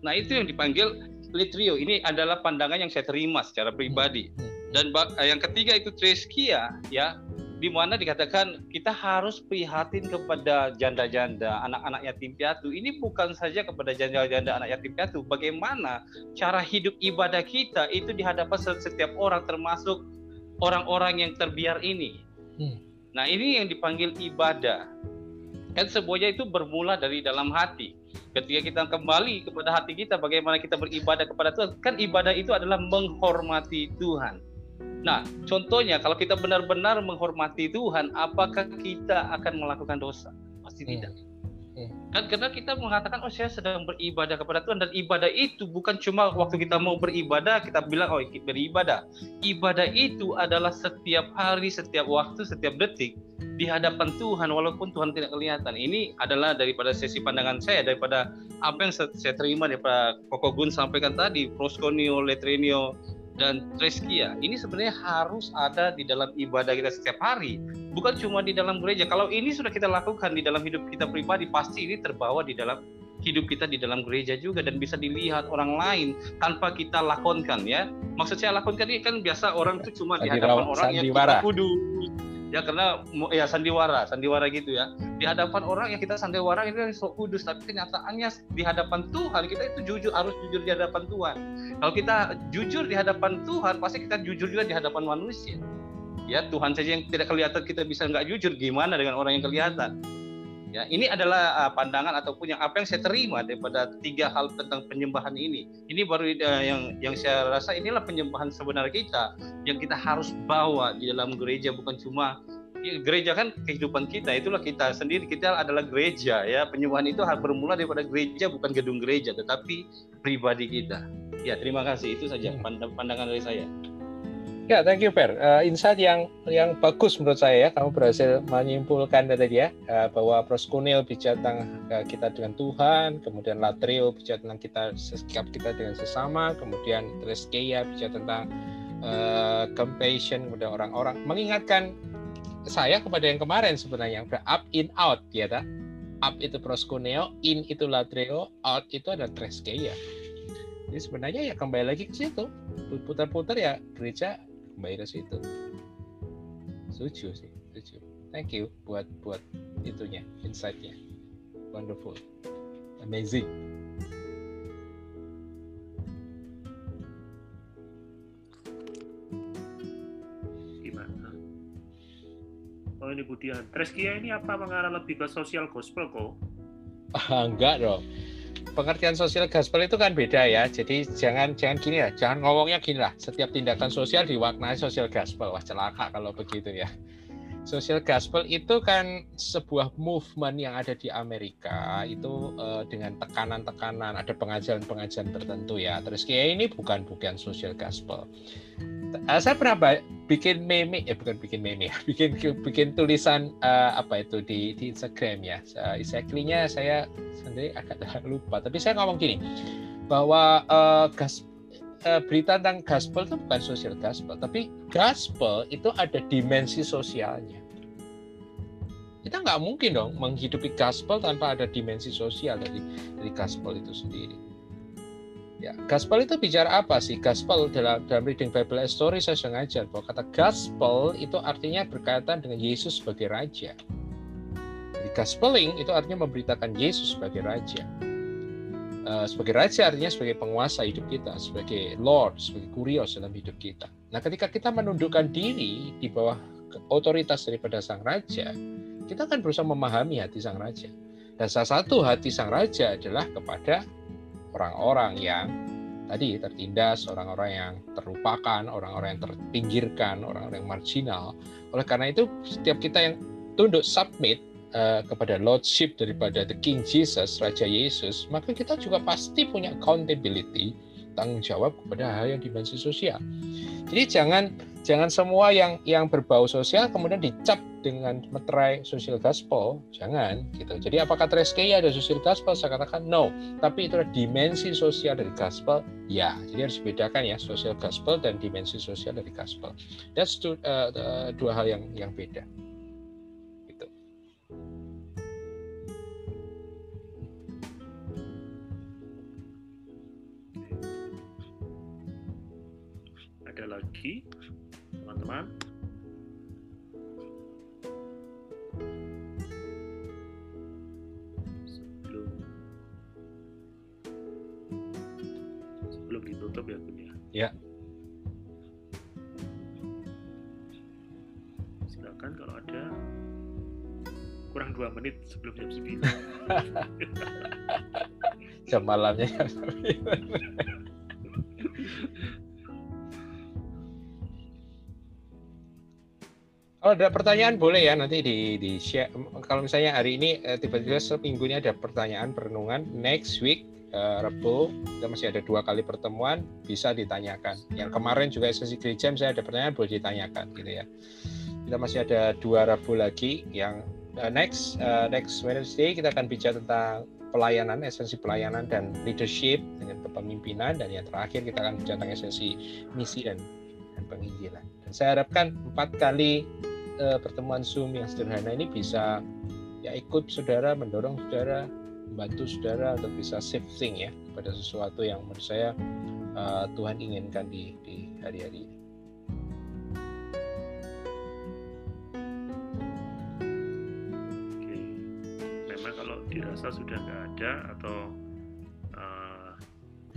Nah itu yang dipanggil litrio. Ini adalah pandangan yang saya terima secara pribadi. Hmm. Dan yang ketiga itu treskia, ya di mana dikatakan kita harus prihatin kepada janda-janda, anak-anak yatim piatu. Ini bukan saja kepada janda-janda anak yatim piatu, bagaimana cara hidup ibadah kita itu di hadapan setiap orang termasuk orang-orang yang terbiar ini. Hmm. Nah, ini yang dipanggil ibadah. Kan semuanya itu bermula dari dalam hati. Ketika kita kembali kepada hati kita, bagaimana kita beribadah kepada Tuhan, kan ibadah itu adalah menghormati Tuhan. Nah, contohnya kalau kita benar-benar menghormati Tuhan, apakah kita akan melakukan dosa? Pasti hmm. tidak. Kan karena kita mengatakan oh saya sedang beribadah kepada Tuhan dan ibadah itu bukan cuma waktu kita mau beribadah kita bilang oh beribadah. Ibadah itu adalah setiap hari, setiap waktu, setiap detik di hadapan Tuhan walaupun Tuhan tidak kelihatan. Ini adalah daripada sesi pandangan saya daripada apa yang saya terima daripada Koko Gun sampaikan tadi, proskonio, letrenio, dan treskia. Ini sebenarnya harus ada di dalam ibadah kita setiap hari, bukan cuma di dalam gereja. Kalau ini sudah kita lakukan di dalam hidup kita pribadi, pasti ini terbawa di dalam hidup kita di dalam gereja juga dan bisa dilihat orang lain tanpa kita lakonkan ya. Maksud saya lakonkan ini kan biasa orang itu cuma di hadapan orang yang kita kudus ya karena ya sandiwara sandiwara gitu ya. Di hadapan orang yang kita sandiwara yang sok kudus tapi kenyataannya di hadapan Tuhan kita itu jujur harus jujur di hadapan Tuhan. Kalau kita jujur di hadapan Tuhan pasti kita jujur juga di hadapan manusia. Ya Tuhan saja yang tidak kelihatan kita bisa nggak jujur gimana dengan orang yang kelihatan Ya, ini adalah uh, pandangan ataupun yang apa yang saya terima daripada tiga hal tentang penyembahan ini. Ini baru uh, yang yang saya rasa inilah penyembahan sebenarnya kita yang kita harus bawa di dalam gereja bukan cuma ya, gereja kan kehidupan kita itulah kita sendiri. Kita adalah gereja ya. Penyembahan itu harus bermula daripada gereja bukan gedung gereja tetapi pribadi kita. Ya terima kasih. Itu saja hmm. pandangan dari saya Ya, thank you, Per. Uh, insight yang yang bagus menurut saya ya. Kamu berhasil menyimpulkan tadi ya uh, bahwa proskunil bicara tentang uh, kita dengan Tuhan, kemudian latreo bicara tentang kita sikap kita dengan sesama, kemudian treskeia bicara tentang uh, compassion kepada orang-orang. Mengingatkan saya kepada yang kemarin sebenarnya yang up in out ya tak? Up itu proskuneo, in itu latreo, out itu ada treskeia. Jadi sebenarnya ya kembali lagi ke situ putar-putar ya gereja ke situ setuju sih setuju. Thank you buat buat itunya insightnya. Wonderful. Amazing. Gimana? Oh ini Budian. Treskia ini apa mengarah lebih ke sosial gospel kok? Enggak dong pengertian sosial gospel itu kan beda ya. Jadi jangan jangan gini ya, jangan ngomongnya gini lah. Setiap tindakan sosial diwarnai sosial gospel. Wah celaka kalau begitu ya. Social gospel itu kan sebuah movement yang ada di Amerika itu uh, dengan tekanan-tekanan, ada pengajaran-pengajaran tertentu ya. Terus kayak ini bukan bukan social gospel. Uh, saya pernah bikin meme, ya bukan bikin meme ya, bikin bikin tulisan uh, apa itu di di Instagram ya. Uh, exactly-nya saya sendiri agak lupa, tapi saya ngomong gini bahwa uh, gas, uh, berita tentang gospel itu bukan social gospel, tapi gospel itu ada dimensi sosialnya. Kita nggak mungkin dong menghidupi gospel tanpa ada dimensi sosial dari dari gospel itu sendiri. Ya, gospel itu bicara apa sih? Gospel dalam dalam reading Bible story saya sengaja bahwa kata gospel itu artinya berkaitan dengan Yesus sebagai raja. Jadi gospeling itu artinya memberitakan Yesus sebagai raja. Eh, sebagai raja artinya sebagai penguasa hidup kita, sebagai Lord, sebagai kurios dalam hidup kita. Nah, ketika kita menundukkan diri di bawah otoritas daripada sang raja, kita akan berusaha memahami hati sang raja. Dan salah satu hati sang raja adalah kepada orang-orang yang tadi tertindas, orang-orang yang terlupakan, orang-orang yang terpinggirkan, orang-orang yang marginal. Oleh karena itu, setiap kita yang tunduk submit uh, kepada lordship daripada the King Jesus, Raja Yesus, maka kita juga pasti punya accountability, tanggung jawab kepada hal yang dimensi sosial. Jadi jangan jangan semua yang yang berbau sosial kemudian dicap dengan meterai social gospel, jangan gitu. Jadi apakah Treskeia ada social gospel? Saya katakan no, tapi itu adalah dimensi sosial dari gospel, ya. Jadi harus dibedakan ya social gospel dan dimensi sosial dari gospel. That's two, uh, dua hal yang yang beda. Lagi teman-teman. Sebelum sebelum ditutup ya Bun ya. Ya. Silakan kalau ada kurang dua menit sebelum jam 9 jam malamnya Kalau ada pertanyaan boleh ya nanti di di share. Kalau misalnya hari ini eh, tiba-tiba seminggu ini ada pertanyaan perenungan, next week uh, Rebo kita masih ada dua kali pertemuan bisa ditanyakan. Yang kemarin juga sesi gereja saya ada pertanyaan boleh ditanyakan gitu ya. Kita masih ada dua Rabu lagi yang uh, next uh, next Wednesday kita akan bicara tentang pelayanan, esensi pelayanan dan leadership dengan kepemimpinan dan yang terakhir kita akan bicara tentang esensi misi dan, dan penginjilan. Dan saya harapkan empat kali uh, pertemuan Zoom yang sederhana ini bisa ya ikut saudara, mendorong saudara, membantu saudara untuk bisa shifting ya pada sesuatu yang menurut saya uh, Tuhan inginkan di, di hari-hari ini. Oke, memang kalau dirasa sudah nggak ada atau uh,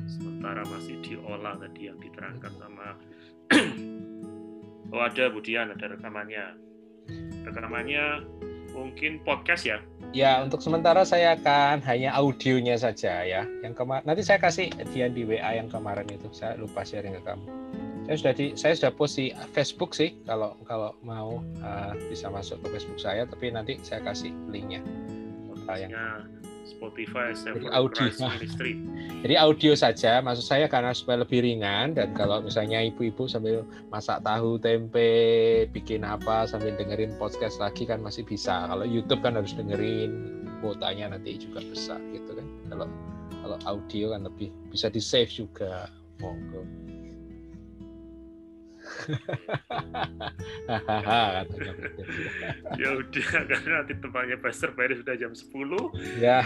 sementara masih diolah tadi yang diterangkan sama oh ada Budian ada rekamannya rekamannya mungkin podcast ya Ya, untuk sementara saya akan hanya audionya saja ya. Yang kemarin nanti saya kasih Dian di WA yang kemarin itu. Saya lupa sharing ke kamu. Saya sudah di saya sudah post di Facebook sih kalau kalau mau uh, bisa masuk ke Facebook saya tapi nanti saya kasih linknya. yang Spotify Jadi audio. Ministry. Jadi audio saja, maksud saya karena supaya lebih ringan dan kalau misalnya ibu-ibu sambil masak tahu tempe, bikin apa sambil dengerin podcast lagi kan masih bisa. Kalau YouTube kan harus dengerin kuotanya nanti juga besar gitu kan. Kalau kalau audio kan lebih bisa di save juga. Monggo ya udah karena nanti tempatnya Pastor Ferry sudah jam 10 ya.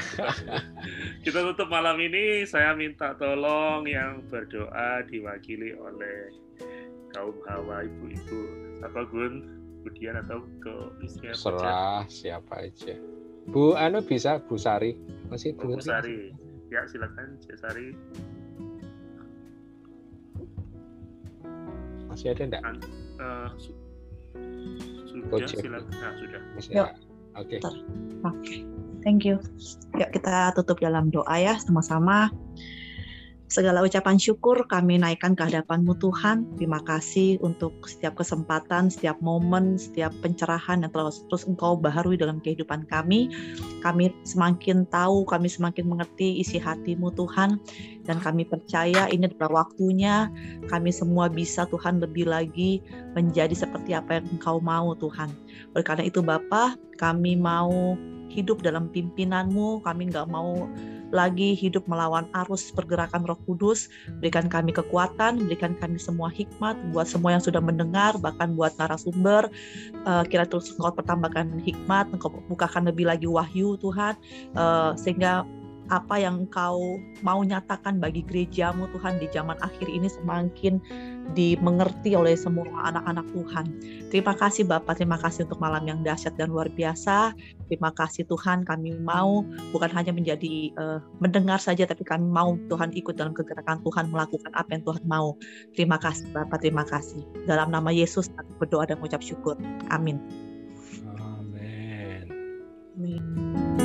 Kita tutup malam ini. Saya minta tolong yang berdoa diwakili oleh kaum hawa ibu-ibu. Apa Gun? Budian atau ke istri serah siapa aja. Bu Anu bisa Bu Sari. Masih Bu Sari? Ya silakan Bu Sari Masih ada enggak? Uh, su sudah, silakan. Nah, sudah. Masih Oke. Okay. Oke. Okay. Thank you. Yuk kita tutup dalam doa ya sama-sama. Segala ucapan syukur kami naikkan ke hadapanmu Tuhan. Terima kasih untuk setiap kesempatan, setiap momen, setiap pencerahan yang telah terus Engkau baharui dalam kehidupan kami. Kami semakin tahu, kami semakin mengerti isi hatimu Tuhan. Dan kami percaya ini adalah waktunya kami semua bisa Tuhan lebih lagi menjadi seperti apa yang Engkau mau Tuhan. Oleh karena itu Bapak, kami mau hidup dalam pimpinanmu, kami nggak mau lagi hidup melawan arus pergerakan Roh Kudus. Berikan kami kekuatan, berikan kami semua hikmat buat semua yang sudah mendengar, bahkan buat narasumber. Uh, kira terus Engkau pertambahkan hikmat, Engkau bukakan lebih lagi wahyu Tuhan, uh, sehingga apa yang Engkau mau nyatakan bagi gerejamu Tuhan di zaman akhir ini semakin dimengerti oleh semua anak-anak Tuhan. Terima kasih Bapak, terima kasih untuk malam yang dahsyat dan luar biasa. Terima kasih Tuhan, kami mau bukan hanya menjadi uh, mendengar saja, tapi kami mau Tuhan ikut dalam kegerakan Tuhan, melakukan apa yang Tuhan mau. Terima kasih Bapak, terima kasih. Dalam nama Yesus, aku berdoa dan mengucap syukur. Amin. Amin. Amin.